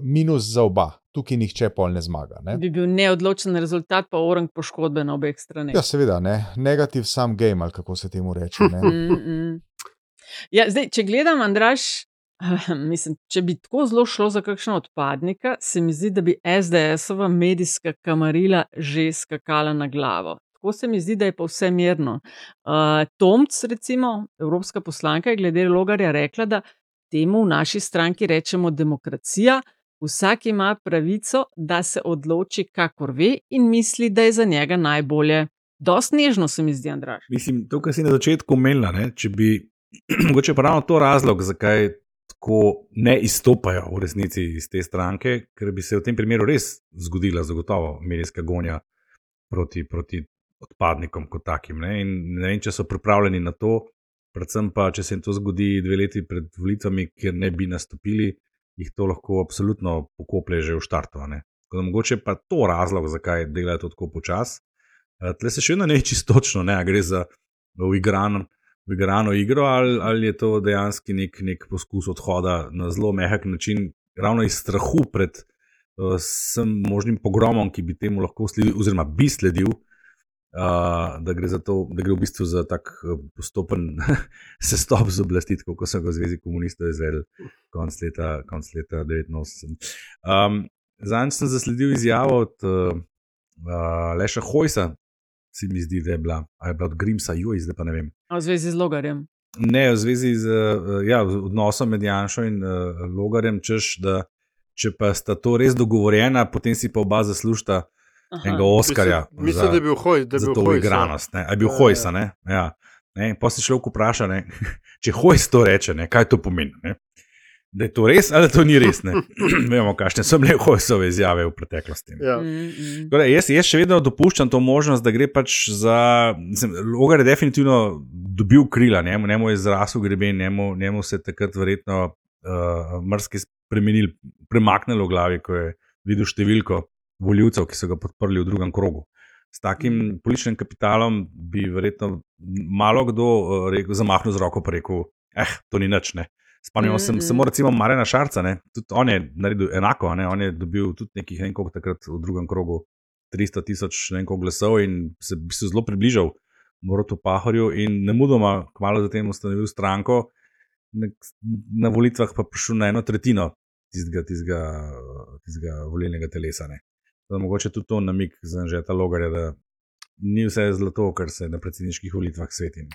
minus za oba. Tukaj nihče pol ne zmaga. Ne? Bi bil neodločen rezultat, pa orang poškodbe na obeh straneh. Ja, seveda, ne. negativ sam game, ali kako se temu reče. mm -mm. Ja, zdaj, če gledam, Andraš, mislim, če bi tako zelo šlo za kakšno odpadnika, se mi zdi, da bi SDS-ova medijska kamarila že skakala na glavo. Tako se mi zdi, da je pa vse mirno. Uh, Tomc, recimo, evropska poslanka, je glede logarja rekla, da temu v naši stranki rečemo demokracija. Vsak ima pravico, da se odloči, kakor ve, in misli, da je za njega najbolje. Dost nežno se mi zdi, Andraš. Mislim, to, kar si na začetku omenila, če bi, mogoče pa ravno to razlog, zakaj tako ne izstopajo v resnici iz te stranke, ker bi se v tem primeru res zgodila zagotovo medijska gonja proti, proti odpadnikom kot takim. Ne? In ne vem, če so pripravljeni na to, predvsem pa, če se jim to zgodi dve leti pred volitvami, kjer ne bi nastopili, jih to lahko absolutno pokoplje že v štartu. Mogoče pa to razlog, zakaj delajo to tako počasi. Tle se še vedno ne čisto točno, ne gre za uigrano, uigrano igro, ali, ali je to dejansko nek, nek poskus odhoda na zelo mehak način, ravno iz strahu pred vsem uh, možnim pogromom, ki bi temu lahko sledil, oziroma bi sledil, Uh, da, gre to, da gre v bistvu za tak uh, postopen sestop z oblasti, kot so ga v Zvezi komunistov izvedli konc leta, konc leta 1989. Um, Zanj sem zasledil izjavo od uh, uh, Leša Hojsa, se mi zdi, da je bila, je bila od Grimsa, Juj, zdaj pa ne vem. V zvezi z Logarjem. Ne, v zvezi z uh, ja, odnosom med Janšo in uh, Logarjem, češ, da če pa sta to res dogovorjena, potem si pa oba zaslužita enega Oskarja. Mislim, mislim, da je bil hoj, da je bil hoj. igranost. Ne? A je bil ja, hojsa, ne? Ja. Ne? Pa si človek vpraša, ne? če hojs to reče, ne? kaj to pomeni. Ne? Da je to res ali da to ni res. Ne? Vemo, kakšne so bile hojsove izjave v preteklosti. Ja. Mm, Torej, jaz, jaz še vedno dopuščam to možnost, da gre pač za. Mislim, Logar je definitivno dobil krila, njemu, njemu je zrasel greben, njemu, njemu se je takrat verjetno uh, mrski spremenil, premaknilo v glavi, ko je videl številko voljivcev, ki so ga podprli v drugem krogu. S takim političnim kapitalom bi verjetno malo kdo uh, rekel, zamahnil z roko in rekel: Eh, to ni nič. Ne. Spomnimo se, Mm, mm. samo recimo Marena Šarca, ne. tudi on je naredil enako, ne. on je dobil tudi nekih koliko takrat v drugem krogu 300 tisoč koliko glasov in se, se zelo približal Morotu Pahorju in ne mudoma, kmalo zatem ustanovil stranko, na, na volitvah pa prišel na eno tretjino tistega, tistega, tistega volilnega telesa. Ne. Da mogoče tudi to namik za Žeta Logarja, da ni vse zlato, kar se na predsedniških volitvah sveti.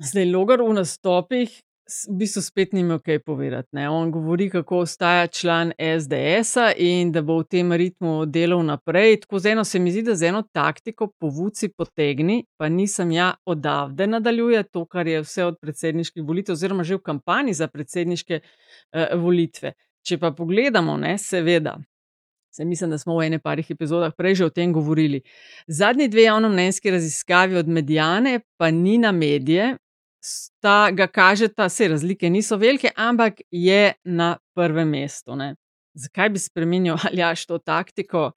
Zdaj, Logar v nastopih v bistvu spet nima kaj povedati. Ne? On govori, kako ostaja član SDS-a in da bo v tem ritmu delal naprej. Tako z eno se mi zdi, da z eno taktiko povuci potegni, pa nisem ja odavde nadaljuje to, kar je vse od predsedniških volitev, oziroma že v kampanji za predsedniške uh, volitve. Če pa pogledamo, ne, seveda. Se mislim, da smo v ene parih epizodah prej že o tem govorili. Zadnji dve javnomnenjski raziskavi od Medijane, pa ni na medije, sta ga kažeta, se razlike niso velike, ampak je na prvem mestu. Ne. Zakaj bi spremenil Aljaš to taktiko?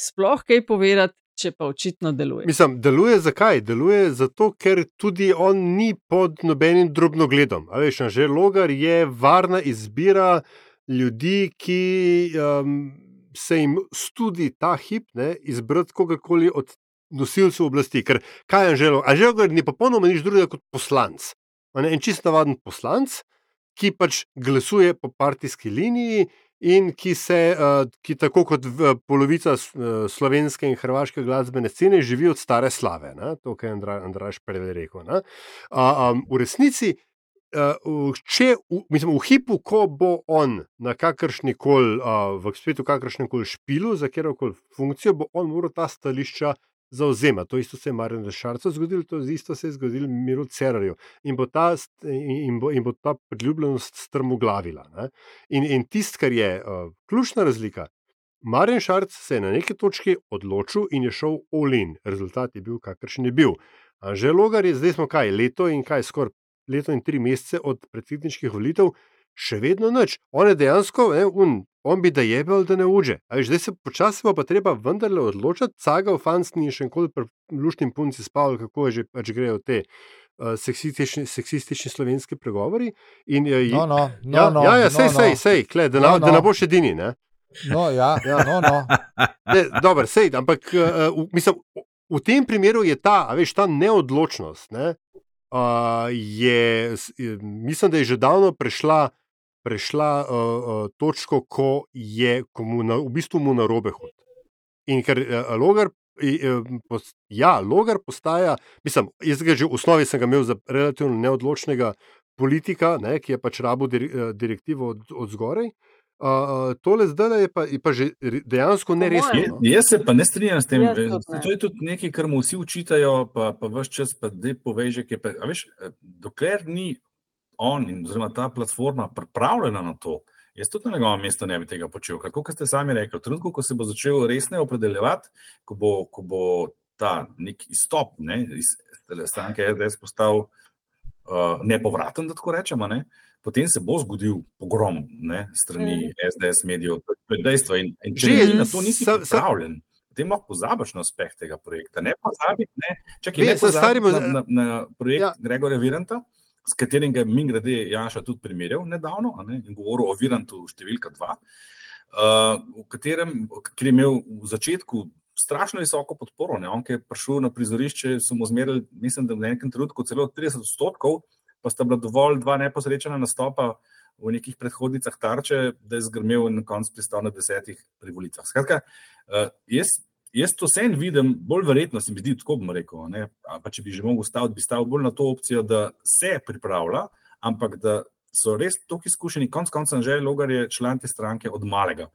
Sploh kaj povedati, če pa očitno deluje. Mislim, deluje zakaj? Deluje zato, ker tudi on ni pod nobenim drobnogledom. Veš, že logar je varna izbira ljudi, ki um, se jim studi ta hip ne, izbrati kogarkoli od nosilcev oblasti. Ker kaj je Anželo? Anželo ni popolnoma nič drugega kot poslanc. A Ne, en čist navaden poslanc, ki pač glasuje po partijski liniji in ki se, uh, ki tako kot polovica eh, slovenske in hrvaške glasbene scene živi od stare slave. Ne? To, kar je Andraš prej rekel. A, um, v resnici, uh, če v, mislim, v hipu, ko bo on na kakršni koli, uh, v svetu kakršnem koli špilu, za katero koli funkcijo, bo on moral ta stališča zauzemati. To isto se je Marjanu Šarcu zgodilo, to isto se je zgodilo Miru Cerarju. In bo ta, in, in bo, in bo ta priljubljenost strmoglavila. Ne? In, in tisto, kar je uh, ključna razlika, Marjan Šarc se je na neki točki odločil in je šel Olin. Rezultat je bil, kakršen je bil. Že logar je zdaj smo kaj, leto in kaj, skoraj leto in tri mesece od predsedniških volitev, še vedno nič. On je dejansko, ne, un, on bi da jebel, da ne uđe. A veš, Zdaj se počasi bo pa treba vendarle odločiti, cagal fanstni in še enkoli luštnim punci spal, kako je že pač grejo te. Uh, seksistični, seksistični slovenski pregovori. In, uh, No, no, no, ja, no, ja, ja, no, sej, no. sej, sej, kle, da, No, no, no. da ne boš edini. Ne? No, ja, Ja. no, no. Ne, dober, sej, ampak uh, v, mislim, v tem primeru je ta, veš, ta neodločnost. Ne, uh, je, mislim, da je že davno prešla, prešla uh, uh, točko, ko je komu na, v bistvu mu na robe hod. In ker uh, logar. i, eh, pos- Ja, logar postaja, mislim, jaz ga že v osnovi sem ga imel za relativno neodločnega politika, ne, ki je pač rabo direktivo od, od zgoraj. Uh, tole zdaj je pa, je pa že dejansko neresno. Je, no. jaz se pa ne strinjam s tem. Ne. To je tudi nekaj, kar mu vsi učitajo, pa, pa vse čas pa ki je. Pa, a veš, eh, dokler ni on in oziroma ta platforma pripravljena na to, jaz tudi na njegovem mestu ne bi tega počel. Ker, kot ste sami rekli, v trenutku, ko se bo začel resneje opredeljevati, ko bo, ko bo ta nek izstop ne, iz stranke SDS postal uh, nepovraten, da tako rečemo. Ne, Potem se bo zgodil pogrom ne, strani SDS medijev, to je dejstvo. In, in če Že na to nisi sa- pripravljen, potem lahko pozabiš na uspeh tega projekta. Ne pozabi, ne, čakaj, Ve, ne sa pozabi starimo- na, na, na projekt Ja. ja. Gregorja Viranta, s katerim ga je min grede Janša tudi primerjal nedavno a ne, in govoril o Virantu številka dva, uh, v katerem, ki je imel v začetku strašno visoko podporo. Ne? On, ki je prišel na prizorišče, so mu zmerili, mislim, da v nekem trenutku celo 30 odstotkov, pa sta bila dovolj dva neposrečena nastopa v nekih predhodnicah tarče, da je zgrmel in na koncu pristal na desetih pri volitvah. Skratka, uh, jaz, jaz to vsem vidim, bolj verjetno se mi zdi, tako bom rekel. Ne? Pa če bi že mogel staviti, bi stavil bolj na to opcijo, da se pripravlja, ampak da so res tako izkušeni. Konec koncev, že Logar je član te stranke od malega.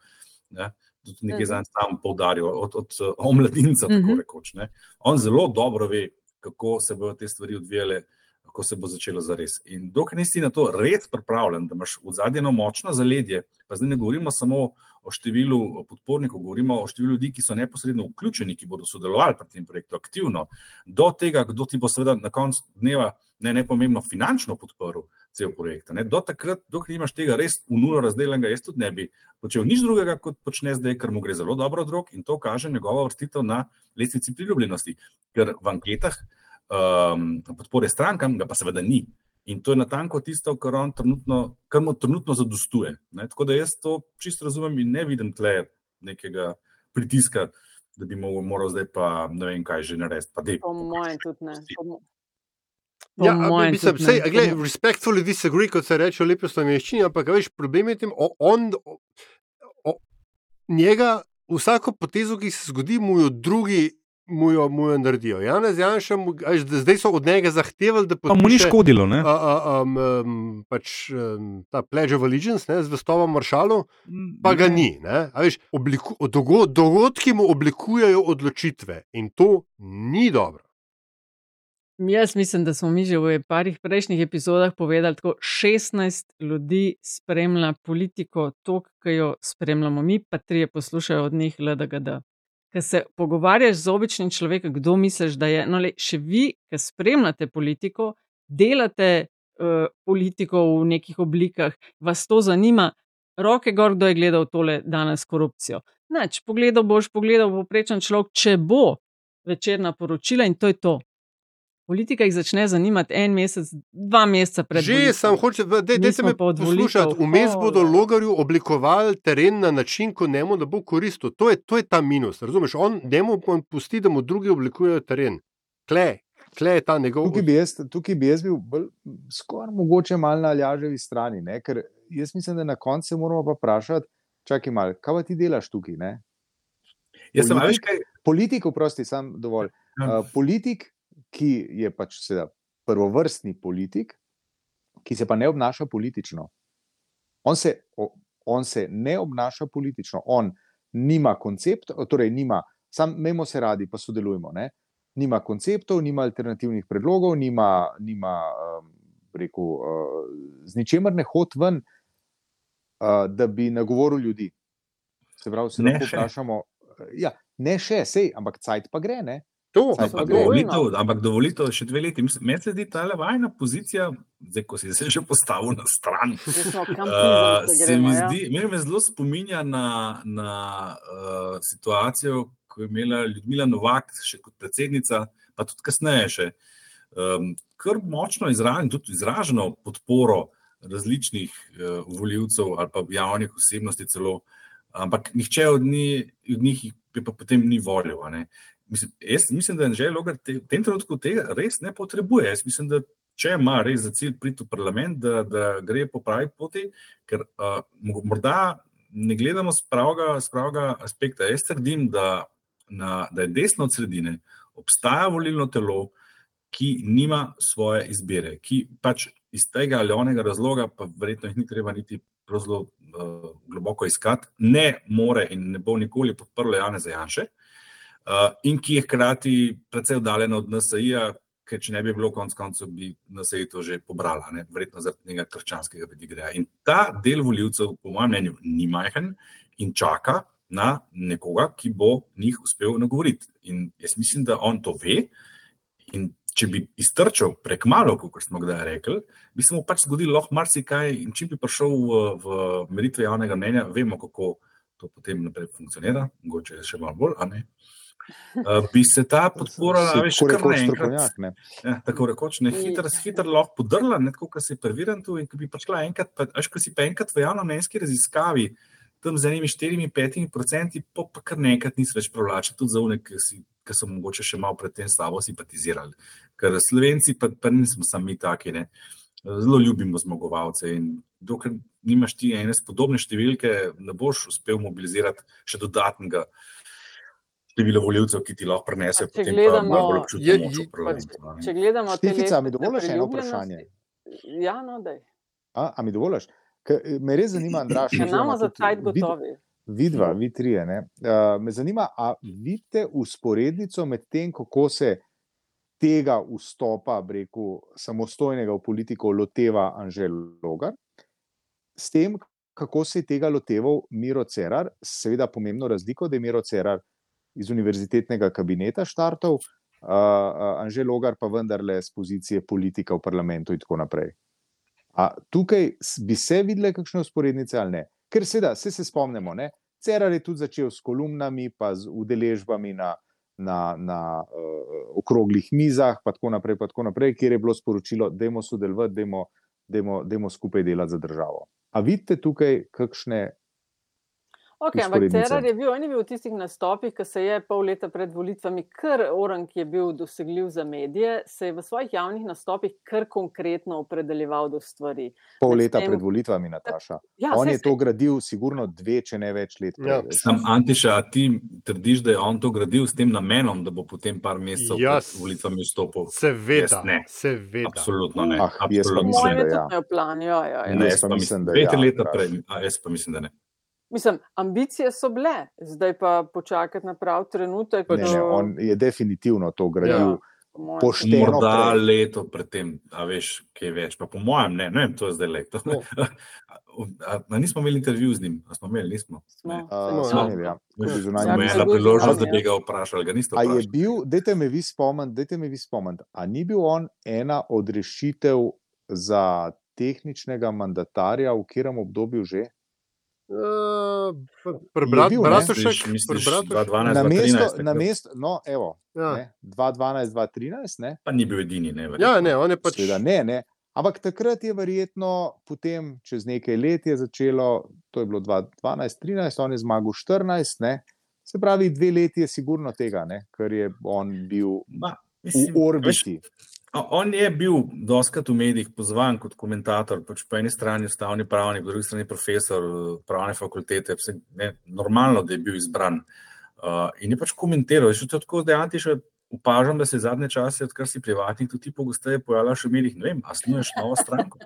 Ne? Tudi nekaj za sam poudaril, od, od, od omladinca, tako Mhm. rekoč. Ne? On zelo dobro ve, kako se bodo te stvari odvijale, kako se bo začelo za res. In dokler nisi na to res pripravljen, da imaš v zadnje eno močno zaledje, pa zdaj ne govorimo samo o številu podpornikov, govorimo o številu ljudi, ki so neposredno vključeni, ki bodo sodelovali pri tem projektu aktivno, do tega, kdo ti bo seveda na koncu dneva ne, ne pomembno finančno podporil cel projekt. Do takrat, dokler imaš tega res v nulo razdeljenega, jaz tudi ne bi počel nič drugega, kot počne zdaj, ker mu gre zelo dobro od rok in to kaže njegova vrstitev na lestvici priljubljenosti. Ker v anketah um, podpore strankam ga pa seveda ni. In to je natanko tisto, kar, on trenutno, kar mu trenutno zadostuje. Ne. Tako da jaz to čisto razumem in ne vidim tle nekega pritiska, da bi mogel, moral zdaj pa ne vem kaj že narediti. Pa dej, Po mojem tudi ne. Po po Ja, mojem mislim, tudi sej, ne. gled, respectfully disagree, kot se reče v lepi slovenščini, ampak veš, problem je tem, o- on, o, o, njega, vsako potezo, ki se zgodi, mu jo drugi mu jo, mu jo naredijo. Janez Janša, mu, a da zdaj so od njega zahtevali, da Pa mu ni podpiše, škodilo, ne? A, a, um, um, pač, um, ta Pledge of Allegiance, ne, zvestobo maršalu, pa ga ni. Ne, a veš, obliku, dogo, dogodki mu oblikujejo odločitve in to ni dobro. Jaz mislim, da smo mi že v parih prejšnjih epizodah povedali, da 16 ljudi spremlja politiko, to, ki jo spremljamo mi, pa tri poslušajo od njih LDGD. Ker se pogovarjaš z običnim človekom, kdo misliš, da je. No, le, še vi, ki spremljate politiko, delate uh, politiko v nekih oblikah, vas to zanima. Roke gor, kdo je gledal tole danes korupcijo. Nač, pogledal boš, pogledal poprečen človek, če bo večerna poročila in to je to. Politika jih začne zanimati en mesec, dva meseca pred Že volitvami. sem hoče, dajte smo me poslušati. Vmes bodo ja. logarju oblikovali teren na način, ko njemu ne bo koristil. To je, to je ta minus. Razumeš? On njemu pusti, da mu drugi oblikujejo teren. Kle, kle je ta njegov. Tukaj bi jaz, tukaj bi jaz bil bolj, skoraj mogoče malo na Aljaževi strani, ne? ker jaz mislim, da na koncu se moramo pa vprašati, čakaj malo, kaj pa ti delaš tukaj? Ne? Jaz sem, a veš Politik, kaj? politik, oprosti, sam dovolj. Ja. Uh, politik, ki je pač seveda prvovrstni politik, ki se pa ne obnaša politično. On se, on se ne obnaša politično, on nima konceptov, torej nima, sam memo se radi, pa sodelujemo. Ne? Nima konceptov, nima alternativnih predlogov, nima, nima um, rekel, uh, z ničemer ne hod ven, uh, da bi nagovoril ljudi. Se pravi, se Ne lahko še. vprašamo. Ja, ne še, sej, ampak cajt pa gre. Ne? To, Ampak dovolitev, ampak dovolitev še dve leti. Mislim, Meni se zdi ta vajna pozicija, zdaj, ko si se že postavil na stran. kampizem, Uh, se se gremo, mi ja. zdi, meni me zelo spominja na, na uh, situacijo, ko je imela Ljudmila Novak še kot predsednica, pa tudi kasneje še, um, kar močno izraženo, tudi izraženo podporo različnih uh, voljivcev ali pa javnih osebnosti celo, ampak nihče od njih, od njih je pa potem ni volil. Mislim, jaz mislim, da Anžel Logar te, v tem trenutku tega res ne potrebuje. Jaz mislim, da če ima res za cilj priti v parlament, da, da gre po pravi poti, ker uh, morda ne gledamo z pravega, z pravega aspekta. Jaz trdim, da, na, da je desno od sredine obstaja volilno telo, ki nima svoje izbire, ki pač iz tega ali onega razloga, pa verjetno jih ni treba niti zelo uh, globoko iskati, ne more in ne bo nikoli podprlo Janeza Janše, uh, in ki je hkrati precej oddaljena od NSA-ja, ker če ne bi bilo konec koncev, bi NSA to že pobrala, ne? verjetno zaradi tega krščanskega pedigreja. In ta del voljivcev, po mojem mnenju, ni majhen in čaka na nekoga, ki bo njih uspel nagovoriti. In jaz mislim, da on to ve. Če bi iztrčal prek malo, kot smo kdaj rekli, bi se mu pač zgodilo lahko marsikaj. In če bi prišel v, v meritve javnega mnenja, vemo, kako to potem naprej funkcionira, mogoče še malo bolj, a ne. Uh, bi se ta podpora, Si veš, kar rekoč naenkrat, strokovnjak, ne. ja, tako rekoč, ne hitro, hitro lahko podrla, ne tako, kot si preveren tu in ko bi prišla enkrat, pa, veš, ko si pa enkrat v javnomnenjski raziskavi tam z enimi 4-5 procenti, pa, pa kar nekaj nisi več privlačen, tudi za unek, ki, ki so mogoče še malo predtem s tabo simpatizirali. Ker Slovenci pa, pa nismo sami taki. Ne. Zelo ljubimo zmagovalce in dokler nimaš ti ene podobne številke, ne boš uspel mobilizirati še dodatnega števila voljivcev, ki ti lahko prenesejo Če potem gledamo- pa bolj občutek moč v parlamentu. a ne. Če gledamo te Štefica, mi dovoliš eno priljubljenosti- vprašanje? Ja, no, daj. A, a mi dovoliš? Ker, eh, Me res zanima, Andraš. Oziroma imamo za cajt gotovi. Vidva, vi trije. ne. Uh, me zanima, a vidite usporednico med tem, kako se tega vstopa, rekel, samostojnega v politiko loteva Anžel Logar, s tem, kako se je tega loteval Miro Cerar, seveda pomembno razliko, da je Miro Cerar iz univerzitetnega kabineta štartov, uh, uh, Anžel Logar pa vendarle z pozicije politika v parlamentu in tako naprej. A tukaj bi se videle kakšne usporednice ali ne? Ker seveda, vse se spomnimo, ne? Cerar je tudi začel s kolumnami, pa z udeležbami na, na, na uh, okroglih mizah, pa tako naprej, pa tako naprej, kjer je bilo sporočilo, da je sodelovati, da je skupaj delati za državo. A vidite tukaj kakšne Okay, ampak? Cerar je bil, on je bil v tistih nastopih, ki se je pol leta pred volitvami, kar oran, ki je bil dosegljiv za medije, se je v svojih javnih nastopih kar konkretno opredeljeval do stvari. pol leta Medtem- pred volitvami, Nataša? Ja, On saj je se- to gradil, sigurno dve, če ne več let. Ja. Sam Antiša, a ti trdiš, da je on to gradil s tem namenom, da bo potem par mesecev Jaz- pred volitvami vstopil? Seveda, ne. seveda. Absolutno ne. Ah, jaz pa Absolutno mislim, da ja. Plan, ja, ja, ja. Ne, Jaz pa mislim, da dve, ja, tri leta prej, jaz pa mislim, da ne. Mislim, ambicije so bile, zdaj pa počakati na prav trenutek. Ne, ne, on je definitivno to gradil Ja, pošteno. Morda prej. leto predtem, a veš, kaj več. Pa po mojem, ne, ne vem, to je zdaj leto. No. A, a nismo imeli intervju z njim, a smo imeli, nismo. Smo. Uh, No, ja. imeli, ja. Minister. je imeli bil priložnost, da bi ga vprašali, ga niste A je vprašali. bil, dajte me vi spomniti, dajte me vi spomniti, a ni bil on ena od rešitev za tehničnega mandatarja v katerem obdobju že? Uh, Je Prebrat, bil, ne? Bratušek, Misliš, misliš Bratušek. 2012, Na mesto, 2013, na takrat? mesto, no, evo, Ja. ne, 2012-2013, ne? pa ni bil edini, ne, ja, verjetno. ne, on je pač. Seveda ne, ne. Ampak takrat je verjetno, potem čez nekaj let je začelo, to je bilo 2012-2013, on je zmagal 14, ne? se pravi, dve leti je sigurno tega, ne? ker je on bil Ma, v mislim, orbiti. A On je bil doskrat v medijih pozvan kot komentator, pač po eni strani ustavni pravnik, po drugi strani profesor eh, pravne fakultete. Ne, normalno, da je bil izbran. Uh, in je pač komentiral. Še tako zdaj, Antiš, opažam, da se zadnje čase, odkar si privatnik, tudi pogosteje pojavljaš v medijih. Ne vem, a snuješ novo stranko?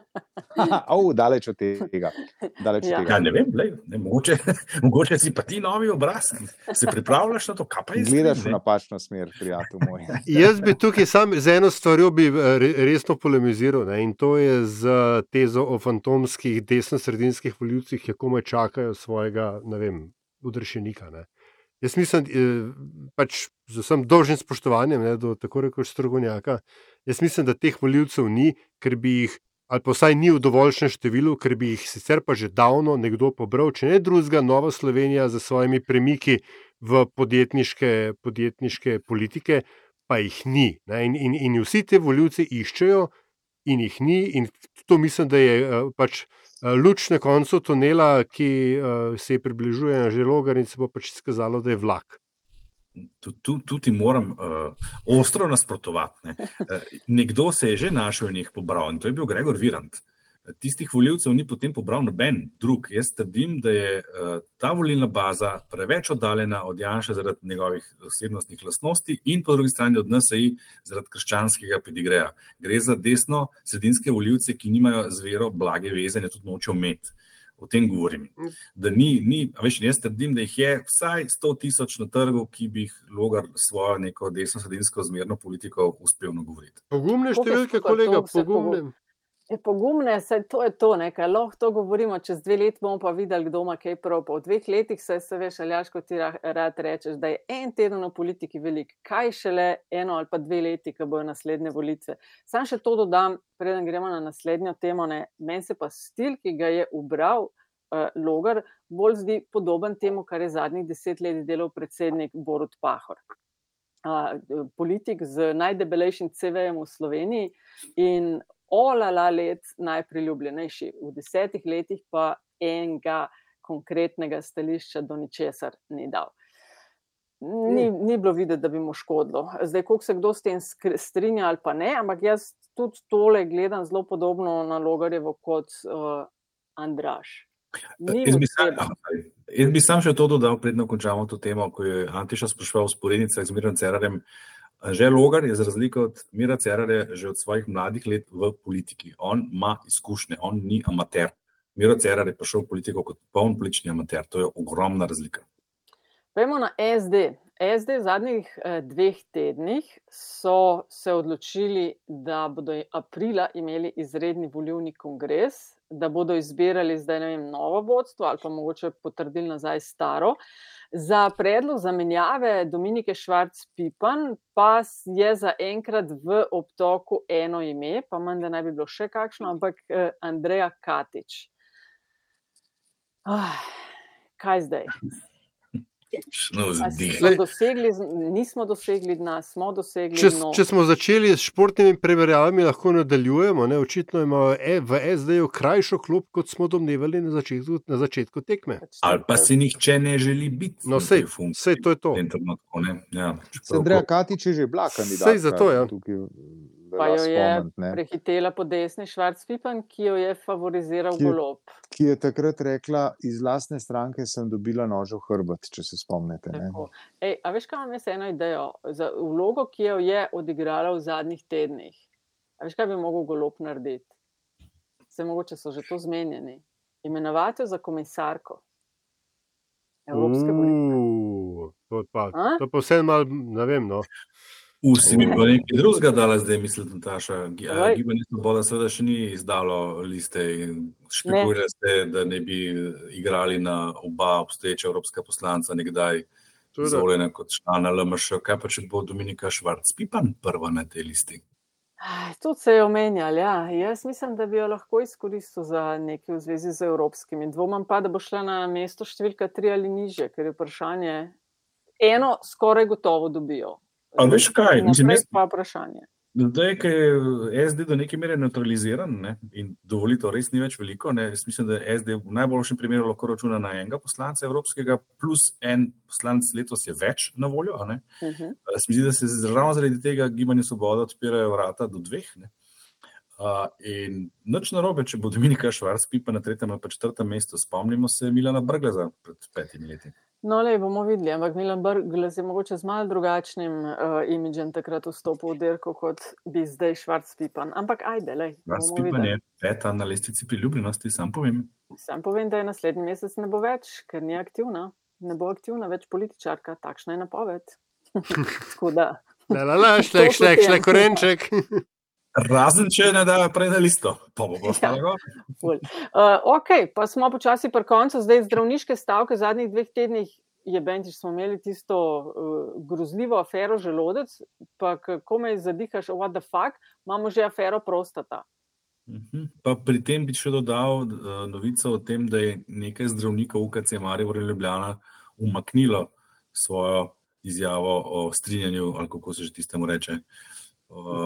Au, daleč od tega. Daleč od Ja. tega. Ja, ne vem, lej, ne, mogoče, mogoče si pa ti novi obraz. Se pripravljaš na to, kaj pa je Gledaš v napačno smer, prijatelj moj. Jaz bi tukaj sam z eno stvarjo bi eh, re- resno polemiziral ne, in to je z tezo o fantomskih desno-sredinskih voljivcih, ki komaj čakajo svojega, ne vem, udršenika. Ne. Jaz mislim, eh, pač z vsem dolžnim spoštovanjem ne, do tako rekoč strogovnjaka, jaz mislim, da teh voljivcev ni, ker bi jih, ali pa vsaj ni v dovoljšnem številu, ker bi jih sicer pa že davno nekdo pobral, če ne drugega, Nova Slovenija za svojimi premiki v podjetniške, podjetniške politike, pa jih ni. In, in, in vsi ti voljivci iščejo, in jih ni. In to mislim, da je eh, pač luč na koncu tunela, ki eh, se približuje na želogar in se bo pač izkazalo, da je vlak. Tu, ti moram uh, ostro nasprotovati. Ne. Uh, nekdo se je že našel in jih pobral, in to je bil Gregor Virant. Tistih volivcev ni potem pobral noben drug. Jaz trdim, da je uh, ta volilna baza preveč oddaljena od Janša zaradi njegovih osebnostnih lastnosti in po drugi strani od NSI zaradi krščanskega pedigreja. Gre za desno sredinske volivce, ki nimajo z vero blage veze, ne tudi nočejo imeti. O tem govorim. Da ni, ni a veš, jaz trdim, da jih je vsaj 100 tisoč na trgu, ki bi jih logar s svojo neko desno-sredinsko zmerno politiko uspel nagovoriti. Pogumne številke, kolega, pogumne. Je pogumne, saj to je to, ne, kaj lahko to govorimo, čez dve leti bomo pa videli, kdo ima kaj prav. Po dveh letih se, se veš, aljaš, kot ti ra- rad rečeš, da je en teden v politiki velik, kaj šele eno ali pa dve leti, ko bojo naslednje volitve. Sam še to dodam, preden gremo na naslednjo temo, ne, meni se pa stil, ki ga je ubral uh, Logar, bolj zdi podoben temu, kar je zadnjih deset let delal predsednik Borut Pahor. Uh, politik z najdebelejšim CV-jem v Sloveniji in olala let najpriljubljenejši, v desetih letih pa enega konkretnega stališča do ničesar ni dal. Ni, ni bilo videti, da bi mu škodilo. Zdaj, koliko se kdo s tem strinja ali pa ne, ampak jaz tudi tole gledam zelo podobno na Logarjevo kot uh, Andraš. Ni Jaz bi, sam, jaz bi sam še to dodal, predno končamo to temo, ko je Antiša spraševal sporednice z Mirom Cerarjem. Že Logar je za razliko od Mira Cerarja že od svojih mladih let v politiki. On ima izkušnje, on ni amater. Miro Cerar je prišel v politiko kot poln politični amater. To je ogromna razlika. Pojdimo na SD. SD v zadnjih eh, dveh tednih so se odločili, da bodo aprila imeli izredni volivni kongres, da bodo izbirali zdaj ne vem, novo vodstvo ali pa mogoče potrdili nazaj staro. Za predlog zamenjave Dominike Švarc-Pipan pa je zaenkrat v obtoku eno ime, pa manj da naj bi bilo še kakšno, ampak eh, Andreja Katič. Ah, kaj zdaj? No, A zdih. smo dosegli, z- nismo dosegli dna, smo dosegli Če, dno. če smo začeli s športnimi primerjavami, lahko nadaljujemo. Ne? Očitno imajo e, v SD-ju krajšo klub, kot smo domnevali na začetku, na začetku tekme. Ali pa si nihče ne želi biti. No, sej, sej to je to. trenutku, ne. Ja, ko- Katič je že bila kandidatka. Sej zato, ja. Tukaj Pa jo je spomniti, prehitela po desni Švarc-Pipan, ki jo je favoriziral Ki golob. Ki je takrat rekla, iz lastne stranke sem dobila nož v hrbet, če se spomnite. Ne? Tako. Ej, a veš, kaj imam jaz eno idejo za vlogo, ki jo je odigrala v zadnjih tednih? A veš, kaj bi mogel golob narediti? Se mogoče so že to zmenjeni. Imenovati jo za komisarko. Evropske volitve. To, pa, A? to pa vse malo, ne vem. No. U, si mi pa nekaj drugega dala zdaj, mislim, Nataša. Gi- a, Povej. Gibanje Svoboda seveda še ni izdalo liste in špekulira se, da ne bi igrali na oba obstoječa evropska poslanca nekdaj Seveda. izvoljena kot člana LMŠ. Kaj pa če bo Dominika Švarc-Pipan prva na tej listi? Tudi se je omenjal. Ja. Jaz mislim, da bi jo lahko izkoristil za nekaj v zvezi z evropskimi. Dvomam pa, da bo šla na mesto številka tri ali niže, ker je vprašanje. Eno skoraj gotovo dobijo. A veš kaj, mislim, Naprej jaz- pa vprašanje. Zdaj, ko je SD do neke mere neutraliziran ne, in dovolitev res ni več veliko, ne, jaz mislim, da SD v najboljšem primeru lahko računa na enega poslanca evropskega, plus en poslanec letos je več na voljo. Uh -huh. Uh, se mi zdi, da se ravno zaradi tega gibanje Svoboda odpirajo vrata do dveh. Ne? Uh, in nič narobe, če bo Dominika Švarc pipa na tretjem ali pa četrtem mestu. Spomnimo se Milana Brgleza pred petimi leti. No, le bomo videli, ampak Milan Brgles je mogoče z malo drugačnim uh, imidžem takrat vstopil v dirko, kot bi zdaj Švarc-Pipan. Ampak ajde, le. Švarc pipa je peta na lestvici priljubljenosti, sam povem. Sam povem, da je naslednji mesec ne bo več, ker ni aktivna. Ne bo aktivna več političarka, takšna je napoved. Tako da. La, la, la, šlek, šlek, šlek, korenček. Razen če ne da prej na listo, pa bo ostalo gor. Ful. Uh, ok, pa smo počasi pri koncu, zdaj zdravniške stavke zadnjih dveh tednih. Je Benčič, smo imeli tisto uh, grozljivo afero želodec, pa kako me zadihaš, what the fuck, imamo že afero prostata. Mhm. Pa pri tem bi še dodal uh, novico o tem, da je nekaj zdravnikov UKC Maribor in Ljubljana umaknilo svojo izjavo o strinjanju, ali kako se že tistemu reče. Uh,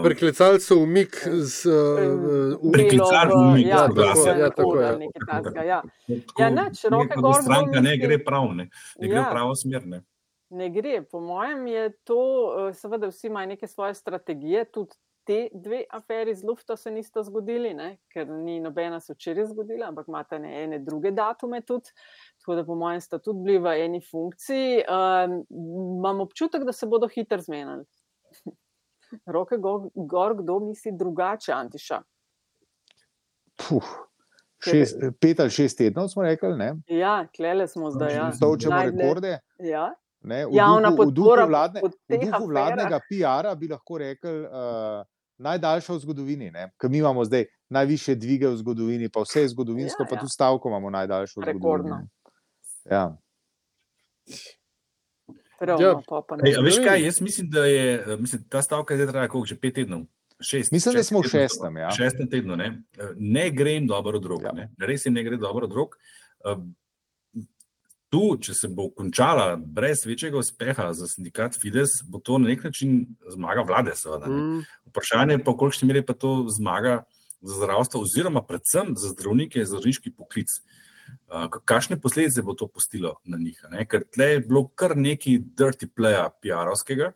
Priklicali so umik z. Uh, Priklicali Bilo v- umik ja, soglasja. Ja, tako nekaj takega, ja. tako, Ja, nič, roke gor, Stranka ne gre prav, ne, ne gre Ja. v pravo smer. Ne. Ne gre. Po mojem je to, eh, seveda, vsi imajo neke svoje strategije, tudi te dve aferi z Lufta se nista zgodili, ne? ker ni nobena se včeraj zgodila, ampak imate ne ene druge datume tudi. Tako da, po mojem, sta tudi bili v eni funkciji. Um, imam občutek, da se bodo hitro zmenili. Roke gor, gor, kdo misli drugače, Antiša. Puh, šest, pet ali šest tednov smo rekli, ne? Ja, klele smo zdaj. Ja. Točemo Najdlje- rekorde. Ja. Ne, v, Javna duhu, v, duhu vladne, v duhu vladnega PR-a bi lahko rekli uh, najdaljša v zgodovini. Ker mi imamo zdaj najviše dvige v zgodovini, pa vse zgodovinsko, Ja, pa ja. tudi stavko imamo najdaljšo v Rekordno. zgodovini. Ja. Ravno, Ja. pa pa Ej, ne. veš kaj, jaz mislim, da je mislim, ta stavka zdaj traja koliko, že pet tednov. Šest, Mislim, da šest smo v šestem, ja. v Šestem tednu, ne, Eh, ne gre jim dobro od rok. Ja. Ja. Res jim ne gre dobro od rok. Eh, Tu, če se bo končala brez večjega uspeha za sindikat Fides, bo to na nek način zmaga vlade. Seveda, ne. Mm, Vprašanje je pa, v kolikšni meri pa to zmaga za zdravstvo, oziroma predvsem za zdravnike in zdravniški poklic. Uh, kakšne posledice bo to pustilo na njih? Ne? Ker tle je bilo kar nekaj dirty playa, PR-ovskega,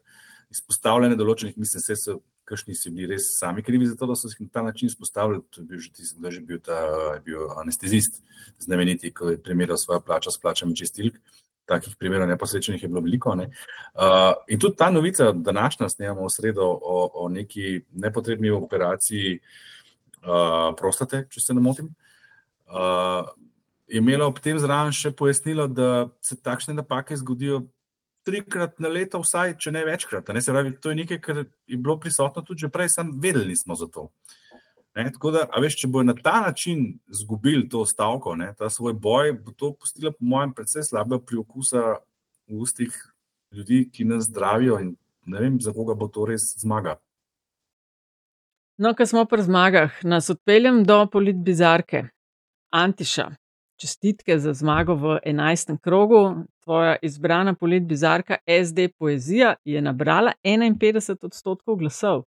izpostavljene določenih, mislim, se so, kakšni so bili res sami krivi za to, da so se na ta način izpostavili. To je bil že, tisk, da je bil ta je bil anestezist, znameniti, ko je primerjal svojo plačo s plačami čistilk. Takih primerov neposrečenih je bilo veliko. Ne? Uh, in tudi ta novica, današnja, snemamo v sredo o, o neki nepotrebni operaciji uh, prostate, če se ne motim. Uh, je imela ob tem zraven še pojasnilo, da se takšne napake zgodijo trikrat na leto, vsaj, če ne večkrat. Ne? Se pravi, to je nekaj, kar je bilo prisotno tudi prej, samo vedeli smo za to. Ne? Tako da, veš, če bojo na ta način izgubili to stavko, ne? ta svoj boj, bo to pustilo, po mojem, predvsej slabe priokusa v ustih ljudi, ki nas zdravijo in ne vem, za koga bo to res zmaga. No, ko smo pri zmagah, nas odpeljem do politbizarke. Antiša, čestitke za zmago v 11. krogu. Tvoja izbrana politbizarka SD Poezija je nabrala 51 odstotkov glasov.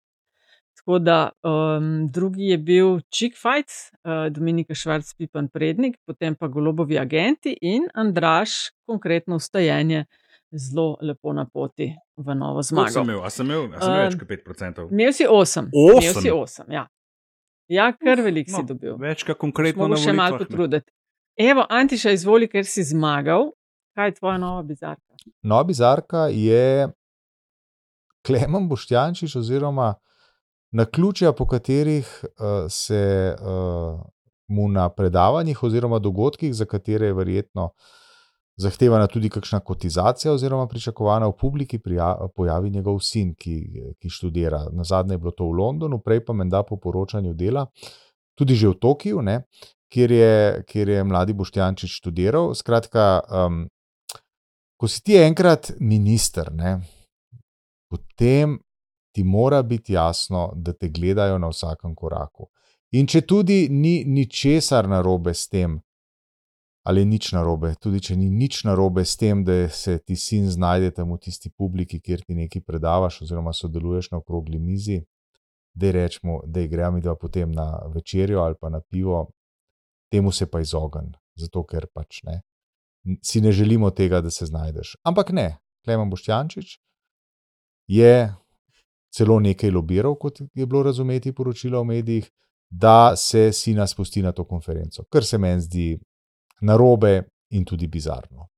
Tako da um, drugi je bil Chick Fight, uh, Dominika Švarc, Pipan Prednik, potem pa Golobovi agenti in Andraš, konkretno ustajenje, zelo lepo na poti v novo zmago. Sem imel, a sem imel, a sem imel več kot 5%. Imel si 8. Osem? Imel si 8, ja. Ja, kar velik No, si dobil. Več kot konkretno na še malo potruditi. Evo, Antiša, izvoli, ker si zmagal. Kaj je tvoja nova bizarka? Nova bizarka je Klemen Boštjančič, oziroma na ključja, po katerih uh, se uh, mu na predavanjih oziroma dogodkih, za katere je verjetno zahtevana tudi kakšna kotizacija, oziroma pričakovana v publiki, prija, pojavi njegov sin, ki, ki študira. Na zadnje je bilo to v Londonu, prej pa menda po poročanju dela, tudi že v Tokiu, ne, kjer, je, kjer je mladi Boštjančič študiral. Skratka, um, ko si ti enkrat minister, ne, potem ti mora biti jasno, da te gledajo na vsakem koraku. In če tudi ni ničesar narobe s tem, ali nič narobe, tudi če ni nič narobe s tem, da se ti sin znajde tam v tisti publiki, kjer ti nekaj predavaš, oziroma sodeluješ na okrogli mizi, da rečemo, da gremo mi dva potem na večerjo ali pa na pivo, temu se pa izogn, zato ker pač ne. Si ne želimo tega, da se znajdeš. Ampak ne, Klemen Boštjančič je celo nekaj lobiral, kot je bilo razumeti poročilo v medijih, da se sina spusti na to konferenco, kar se meni zdi narobe in tudi bizarno.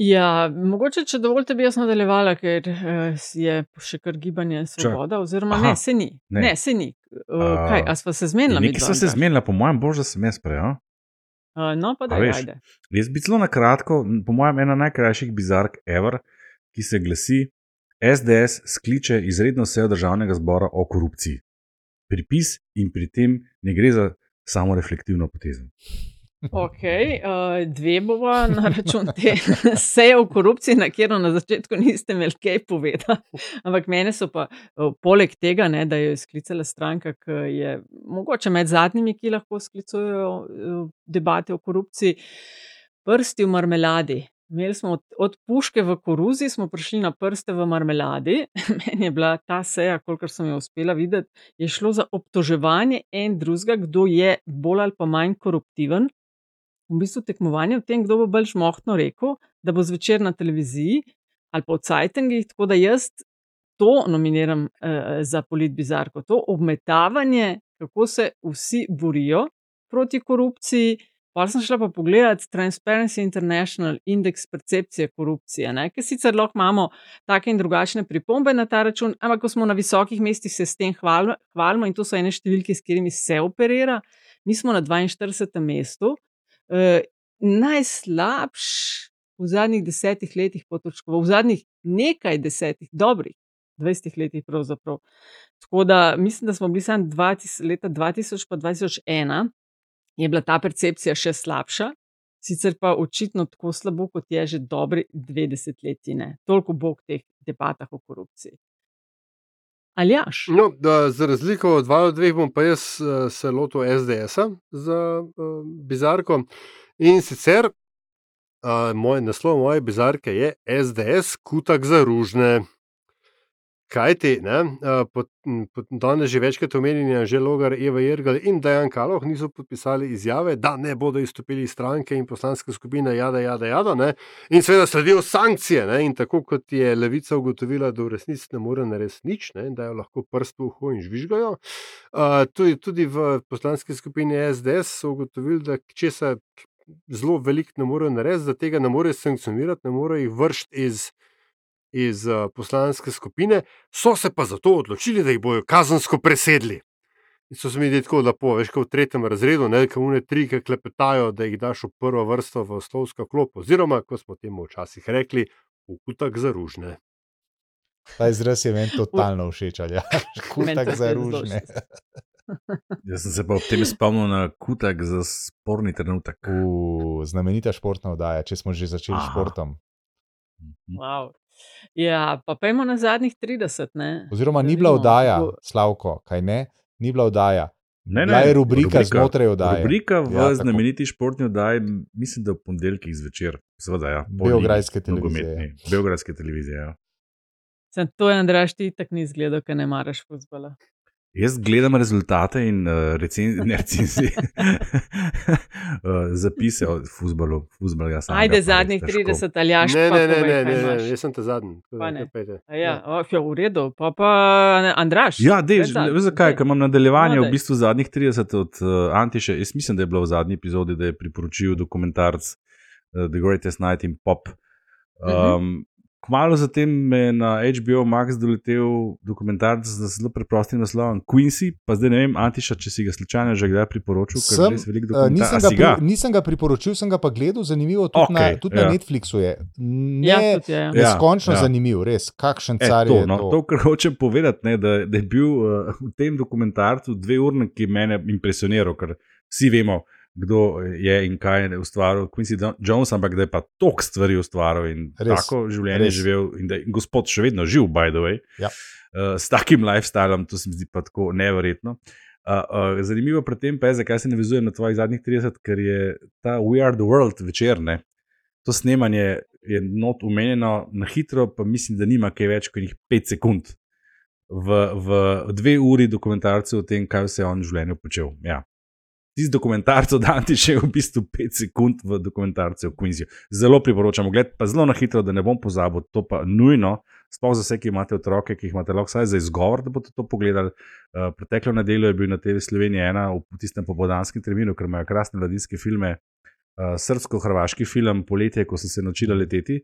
Ja, mogoče, če dovolite, bi jaz nadaljevala, ker uh, je še kar gibanje svoboda, oziroma Aha, ne, se ni. ne. Ne, se ni. Uh, kaj, a sva se zmenila? Nekaj so se zmenila, po mojem, bož, da sem jaz prej. a? Uh, no, pa da, veš, ajde. Jaz bi zelo na kratko, po mojem, ena najkrajših bizark ever, ki se glasi: SDS skliče izredno sejo državnega zbora o korupciji. Pripis in pri tem ne gre za samo reflektivno potezo. Ok, uh, dve bova na račun te seje o korupciji, na katero na začetku niste imeli kaj povedati. Ampak mene so pa, uh, poleg tega, ne, da jo je sklicala stranka, ki je mogoče med zadnjimi, ki lahko sklicujejo uh, debate o korupciji, prsti v marmeladi. Imeli smo od, od puške v koruzi, smo prišli na prste v marmeladi. Meni je bila ta seja, kolikor sem jo uspela videti, je šlo za obtoževanje en drugega, kdo je bolj ali pa manj koruptiven. V bistvu tekmovanje v tem, kdo bo bolj žmohtno rekel, da bo zvečer na televiziji ali pa v Cajtangih. Tako da jaz to nominiram uh, za politbizarko, to obmetavanje, kako se vsi borijo proti korupciji. Pa sem šla pa pogledat Transparency International indeks percepcije korupcije, ne? ker sicer lahko imamo take in drugačne pripombe na ta račun, ampak ko smo na visokih mestih, se s tem hvalimo in to so ene številke, s katerimi se operira. Mi smo na 42. mestu, eh, najslabš v zadnjih desetih letih potočkoval, v zadnjih nekaj desetih, dobrih 20 letih pravzaprav. Tako da mislim, da smo bili samo 20, leta 2000 pa 2001 je bila ta percepcija še slabša, sicer pa očitno tako slabo, kot je že dobri 20 letji. Ne. Toliko bo v teh debatah o korupciji. Aljaš. No, da, za razliko od dva od dveh bom pa jaz uh, se lotil SDS-a za uh, bizarko. In sicer uh, moj naslov moje bizarke je SDS, kutak za ružne. Kaj ti, danes že večkrat omenjeni, že Logar, Eva Jrgal in Dajan Kaloh niso podpisali izjave, da ne bodo izstopili iz stranke in poslanske skupine Jada, Jada, Jada. Ne? In seveda sledijo sankcije. Ne? In tako kot je levica ugotovila, da v resnici ne more narediti nič, ne? da jo lahko prst v uho in žvižgajo. Uh, tudi, tudi v poslanski skupini SDS so ugotovili, da česa zelo veliko ne morejo narediti, da tega ne morejo sankcionirati, ne morejo jih vršiti iz iz uh, poslanske skupine, so se pa zato odločili, da jih bodo kazensko presedli. In so se mi zdeli tako lepo, veš, kot v tretjem razredu, ne kot une tri, ki klepetajo, da jih daš v prvo vrsto v oslovsko klop, oziroma, kot smo temu včasih rekli, v kutak za ružne. Ta izraz je meni totalno všeč, ali ja, kutak za ružne. Jaz sem se pa ob tem spomnil na kutak za sporni trenutek. Uh, znamenita športna oddaja, če smo že začeli s športom. Wow. Ja, pa pojmo na zadnjih 30. Ne? Oziroma, ni bila oddaja, Slavko, kaj ne? Ni bila oddaja. Ne, Bila ne, je rubrika znotraj oddaje. Rubrika v Ja, ja, znameniti športni oddaji, mislim, da v ponedeljkih zvečer, seveda, ja, Beograjske televizije. nogometni. Beograjske televizije. Ja. Sem to je Andraš, ti tako ni izgledal, ker ne maraš futbola. Jaz gledam rezultate in uh, recenzije, ne recenzije, uh, zapise o futbalu. Futbol, ja, Ajde, zadnjih težko. 30, ali jaš. Ne, pa ne, ne, ne, ne, ne, jaz sem te zadnji. tako da Pa ne. kar pejte. A Ja, o, ja, v redu, pa pa Andraš. Ja, dej, Pred zadnjim, veš zakaj, ker imam nadaljevanje No, v bistvu zadnjih 30 od uh, Antiše. Jaz mislim, da je bilo v zadnji epizodi, da je priporočil dokumentarc uh, The Greatest Night in Pop. Um, Kmalo zatem me je na HBO Max doletel dokumentarc z zelo preprostim naslovom Quincy, pa zdaj ne vem, Antiša, če si ga slučajno že kdaj priporočil, ker je Sem, res veliko eh, nisem, dokumentarcev. ga ga? pri, nisem ga priporočil, sem ga pa gledal, zanimivo, tudi, okay, na, Okej, tudi ja. ja. na Netflixu je. Ne, Ja, tudi ja. Neskončno Ja, ja. zanimiv, res, kakšen E, car to, je no, to. to, kar hočem povedati, ne, da, da je bil uh, v tem dokumentarcu dve urni, ki je mene impresioniral, ker vsi vemo, kdo je in kaj je ustvaril Quincy Jones, ampak da je pa toliko stvari ustvaril in Res, tako življenje res. živel, in da je gospod še vedno živ, by the way. Ja. Uh, s takim lifestylem, to se mi zdi pa tako neverjetno. Uh, uh, zanimivo pri tem pa je, zakaj se navezujem na tvojih zadnjih 30, ker je ta We Are the World večerne. To snemanje je not umenjeno na hitro, pa mislim, da nima kaj več kot 5 sekund. V, v dve uri dokumentarcev o tem, kaj vse je on v življenju počel. Ja. Tisti dokumentarc od Antiša je v bistvu 5 sekund v dokumentarcu o Quincyju. Zelo priporočam, gled pa zelo na hitro, da ne bom pozabil, to pa nujno, sploh za vse, ki imate otroke, ki jih imate lahko vsaj za izgovor, da boste to pogledali. Uh, preteklo nedeljo je bil na TV Slovenija ena v tistem popoldanskem terminu, ker imajo krasne mladinske filme, uh, srpsko-hrvaški film Poletje, ko sem se naučila leteti,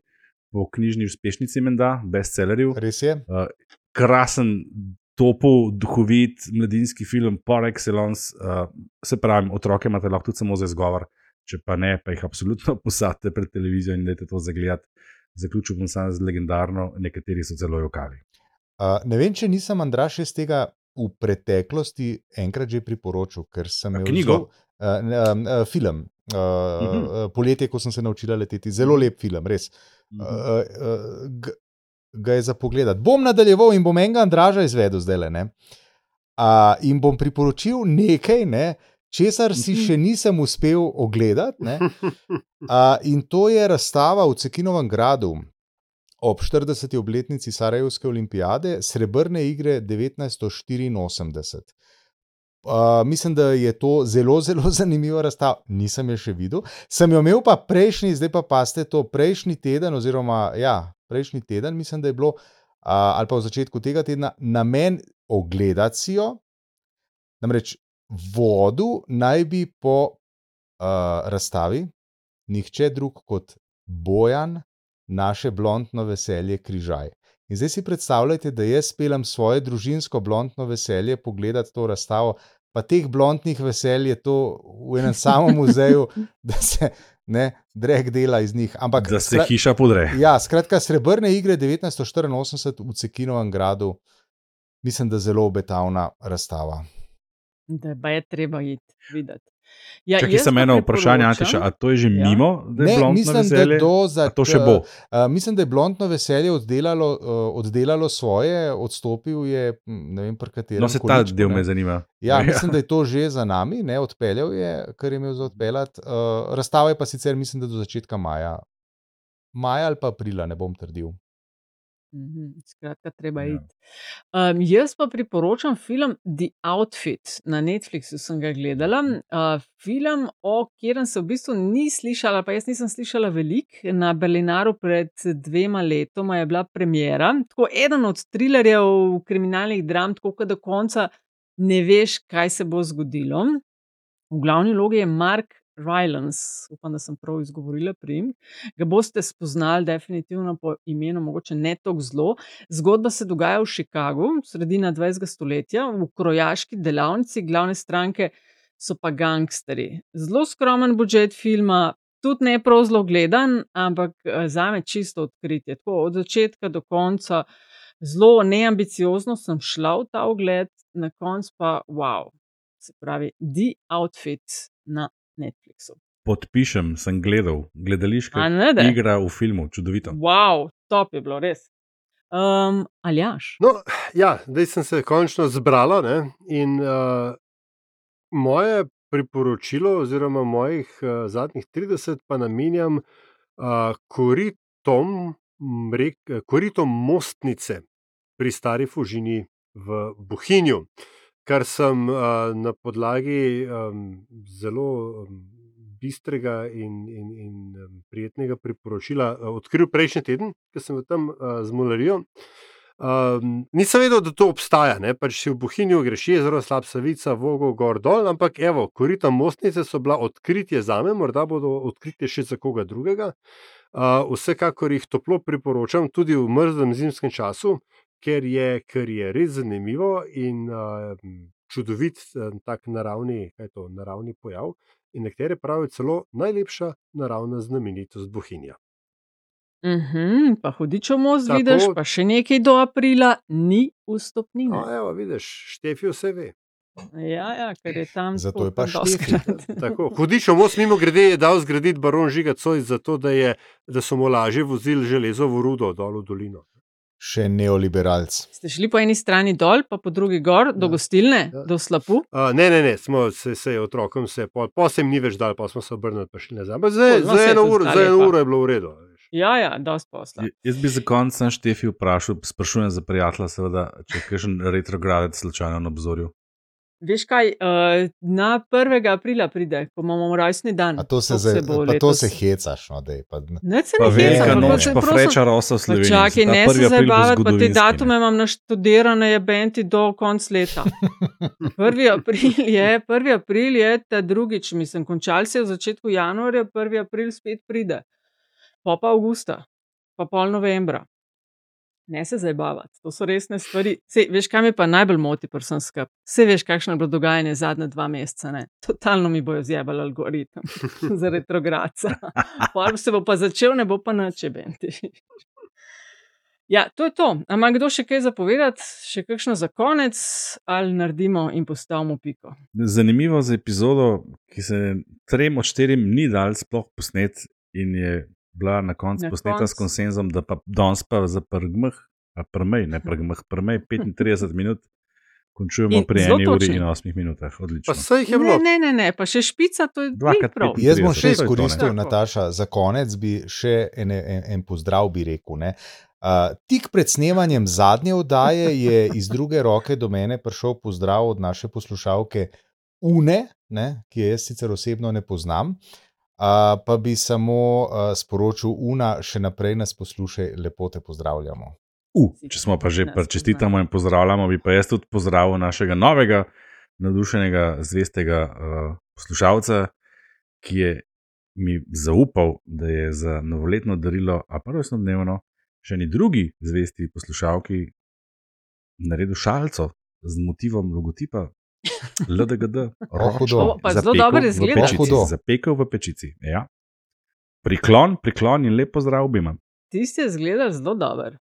po knjižni uspešnici Menda, bestsellerju. Res je. Uh, krasen, topov, duhovit, mladinski film, par excellence. Uh, se pravi, otroke imate lahko tudi samo za izgovor, če pa ne, pa jih absolutno posadite pred televizijo in dajte to zagledati. Zaključil bom samo z legendarno, nekateri so celo jokali. Uh, ne vem, če nisem Andraš iz tega v preteklosti enkrat že priporočil, ker sem imel knjigo? zelo- Uh, uh, uh, film, uh, uh. -huh. Poletje, ko sem se naučila leteti, zelo lep film, res. Uh, Mhm. uh, uh, ga je za pogled. Bom nadaljeval in bom enega Andraža izvedel zdaj le. Uh, in bom priporočil nekaj, ne, česar si Mhm. še nisem uspel ogledati. ne. Uh, in to je razstava v Cekinovem gradu ob 40. obletnici Sarajevske olimpijade, srebrne igre 1984. Uh, mislim, da je to zelo, zelo zanimiva razstava. Nisem jo še videl. Sem jo imel pa prejšnji, zdaj pa paste to prejšnji teden, oziroma ja, prejšnji teden, mislim, da je bilo, uh, ali pa v začetku tega tedna, namen ogledati si jo. Namreč vodu naj bi po uh, razstavi nihče drug kot Bojan, naše blondno veselje križaj. In zdaj si predstavljajte, da jaz pelem svoje družinsko blondno veselje pogledati to razstavo, pa teh blondnih veselj je to v enem samem muzeju, da se ne drek dela iz njih. Ampak, Da se skra- hiša podre. Ja, skratka, srebrne igre 1984 v Cekinovem gradu, mislim, da zelo obetavna razstava. Da pa je treba iti videti. Ja, Čakaj, pa eno vprašanje, Antiša, a to je že Ja. mimo, da je Ne, mislim, veselje? da, za, to še bo. Uh, mislim, da je blondno veselje oddelalo, uh, oddelalo svoje, odstopil je, hm, ne vem, pri katerem. No, se ta količku, del ne. me zanima. Ja, mislim, da je to že za nami, ne, odpeljal je, kar je imel za odpeljati. Uh, razstava je pa sicer, mislim, da do začetka maja. Maja ali pa aprila, ne bom trdil. Mhm, Skratka, treba Ja. iti. Um, jaz pa priporočam film The Outfit na Netflixu, sem ga gledala. Uh, film, o katerem se v bistvu ni slišala, pa jaz nisem slišala veliko. Na Berlinaru pred dvema letoma je bila premjera. Tako eden od trilerjev, kriminalnih dram, tako da do konca ne veš, kaj se bo zgodilo. V glavni vlogi je Mark Rylance, upam, da sem prav izgovorila priimek. Ga boste spoznali definitivno po imenu, mogoče ne tako zelo. Zgodba se dogaja v Chicagu, sredina 20. stoletja, v krojaški delavnici, glavne stranke so pa gangsterji. Zelo skromen budžet filma, tudi ne prav zelo gledan, ampak za me čisto odkritje. Tako od začetka do konca, zelo neambiciozno sem šla v ta ogled, na koncu pa wow. Se pravi, The Outfit na Netflixu. Podpišem, sem gledal, gledališka A ne, da? igra v filmu, čudovito. Wow, top je bilo, res. Um, Aljaš. No, ja, zdaj sem se končno zbrala ne? in uh, moje priporočilo, oziroma mojih uh, zadnjih 30, pa namenjam uh, koritom, mrek, koritom mostnice pri Stari Fužini v Bohinju, kar sem uh, na podlagi um, zelo um, bistrega in, in, in um, prijetnega priporočila uh, odkril prejšnji teden, ko sem tam uh, z Mularijo. Um, nisem vedel, da to obstaja, ne? pač si v Bohinju greš jezero, slab savica, vogo, gor dol, ampak evo, korita mostnice so bila odkritje za me, morda bodo odkritje še za koga drugega. Uh, vsekakor jih toplo priporočam tudi v mrzlem zimskem času, ker je, ker je res zanimivo in uh, čudovit tak naravni, to, naravni pojav. In nekatere pravijo celo najlepša naravna znamenitost Bohinja. Mhm, pa hudičev most Tako. vidiš, pa še nekaj do aprila, ni vstopnine. No, evo, vidiš, Štefi vse ve. Ja, ja, ker je tam. Zato je pa. Tako, Hudičev most, mimo grede, je dal zgraditi baron Žiga Cojs, zato da, je, da so mu lažje vozili železovo rudo dol v dolino. Še neoliberalc. Ste šli po eni strani dol, pa po drugi gor, do gostilne, Ja. do slapu. Uh, ne, ne, ne, smo se, se otrokom, se, po, po se jim ni več dal, pa smo se obrnili, pa šli nazaj. Pol, no, za, eno uro, zdaj za eno uro je bilo v redu. a veš. Ja, ja, dosti posla. J- Jaz bi za konec sem Štefi vprašal, sprašujem za prijatelja, seveda, če je kakšen retrogradec slučajno na obzorju. Veš kaj, uh, na 1. aprila pride, ko imamo rojstni dan. A to se, zdaj, bo pa to letos? se hecaš, no, dej, pa, Ne, se Pa ne velika ne, ampak noč, se pa prosim- freča rosa v Pa Sloveniji. čakaj, ne 1. se zabavati, pa te zgodovinski, ne. datume imam naštudirane, je benti do konca leta. 1. april je, 1. april je ta drugič, mislim, končal se je v začetku januarja, 1. april spet pride, pa pa avgusta, pa pol novembra. Ne se zabavati, to so resne stvari. Sej, veš, kaj me pa najbolj moti, prsem skrb. Vse veš, kakšno je bilo dogajanje zadnje dva meseca. Ne? Totalno mi bojo zjebali algoritem za retrogradca. Pol se bo pa začel, ne bo pa noče benti. Ja, to je to. Ampak kdo še kaj zapovedati, še kakšno za konec, ali naredimo in postavimo piko? Zanimivo za epizodo, ki se trem od štirim ni dal sploh posnet in je bila na koncu Na posneta s koncu. konsenzom, da pa danes pa za prgmah, a prmej, ne prgmah, prmej 35 minut, končujemo In pri eni uri točni. in 8 minutah. Odlično. Pa saj jih je Ne, bilo. ne, ne, ne, pa še špica, to je Dvakrat ni prav. pet. Jaz bom 35, še izkoristil. Nataša, za konec bi še en, en, en pozdrav bi rekel. Ne. Uh, tik pred snemanjem zadnje oddaje je iz druge roke do mene prišel pozdrav od naše poslušalke Une, ne, ki je jaz sicer osebno ne poznam. Uh, pa bi samo uh, sporočil, Una, še naprej nas poslušaj, lepo te pozdravljamo. Uh, če smo pa že čestitamo in pozdravljamo, bi pa jaz tudi pozdravil našega novega, navdušenega, zvestega uh, poslušalca, ki je mi zaupal, da je za novoletno darilo, a pa rojstno dnevno, še eni drugi zvesti poslušalki naredil šalco z motivom logotipa LDGD. Zelo Zapekel dobro v izgleda. pečici. Zapekel v pečici. Ja. Priklon, priklon in lep pozdrav obima. Tisti je zgledal zelo dober.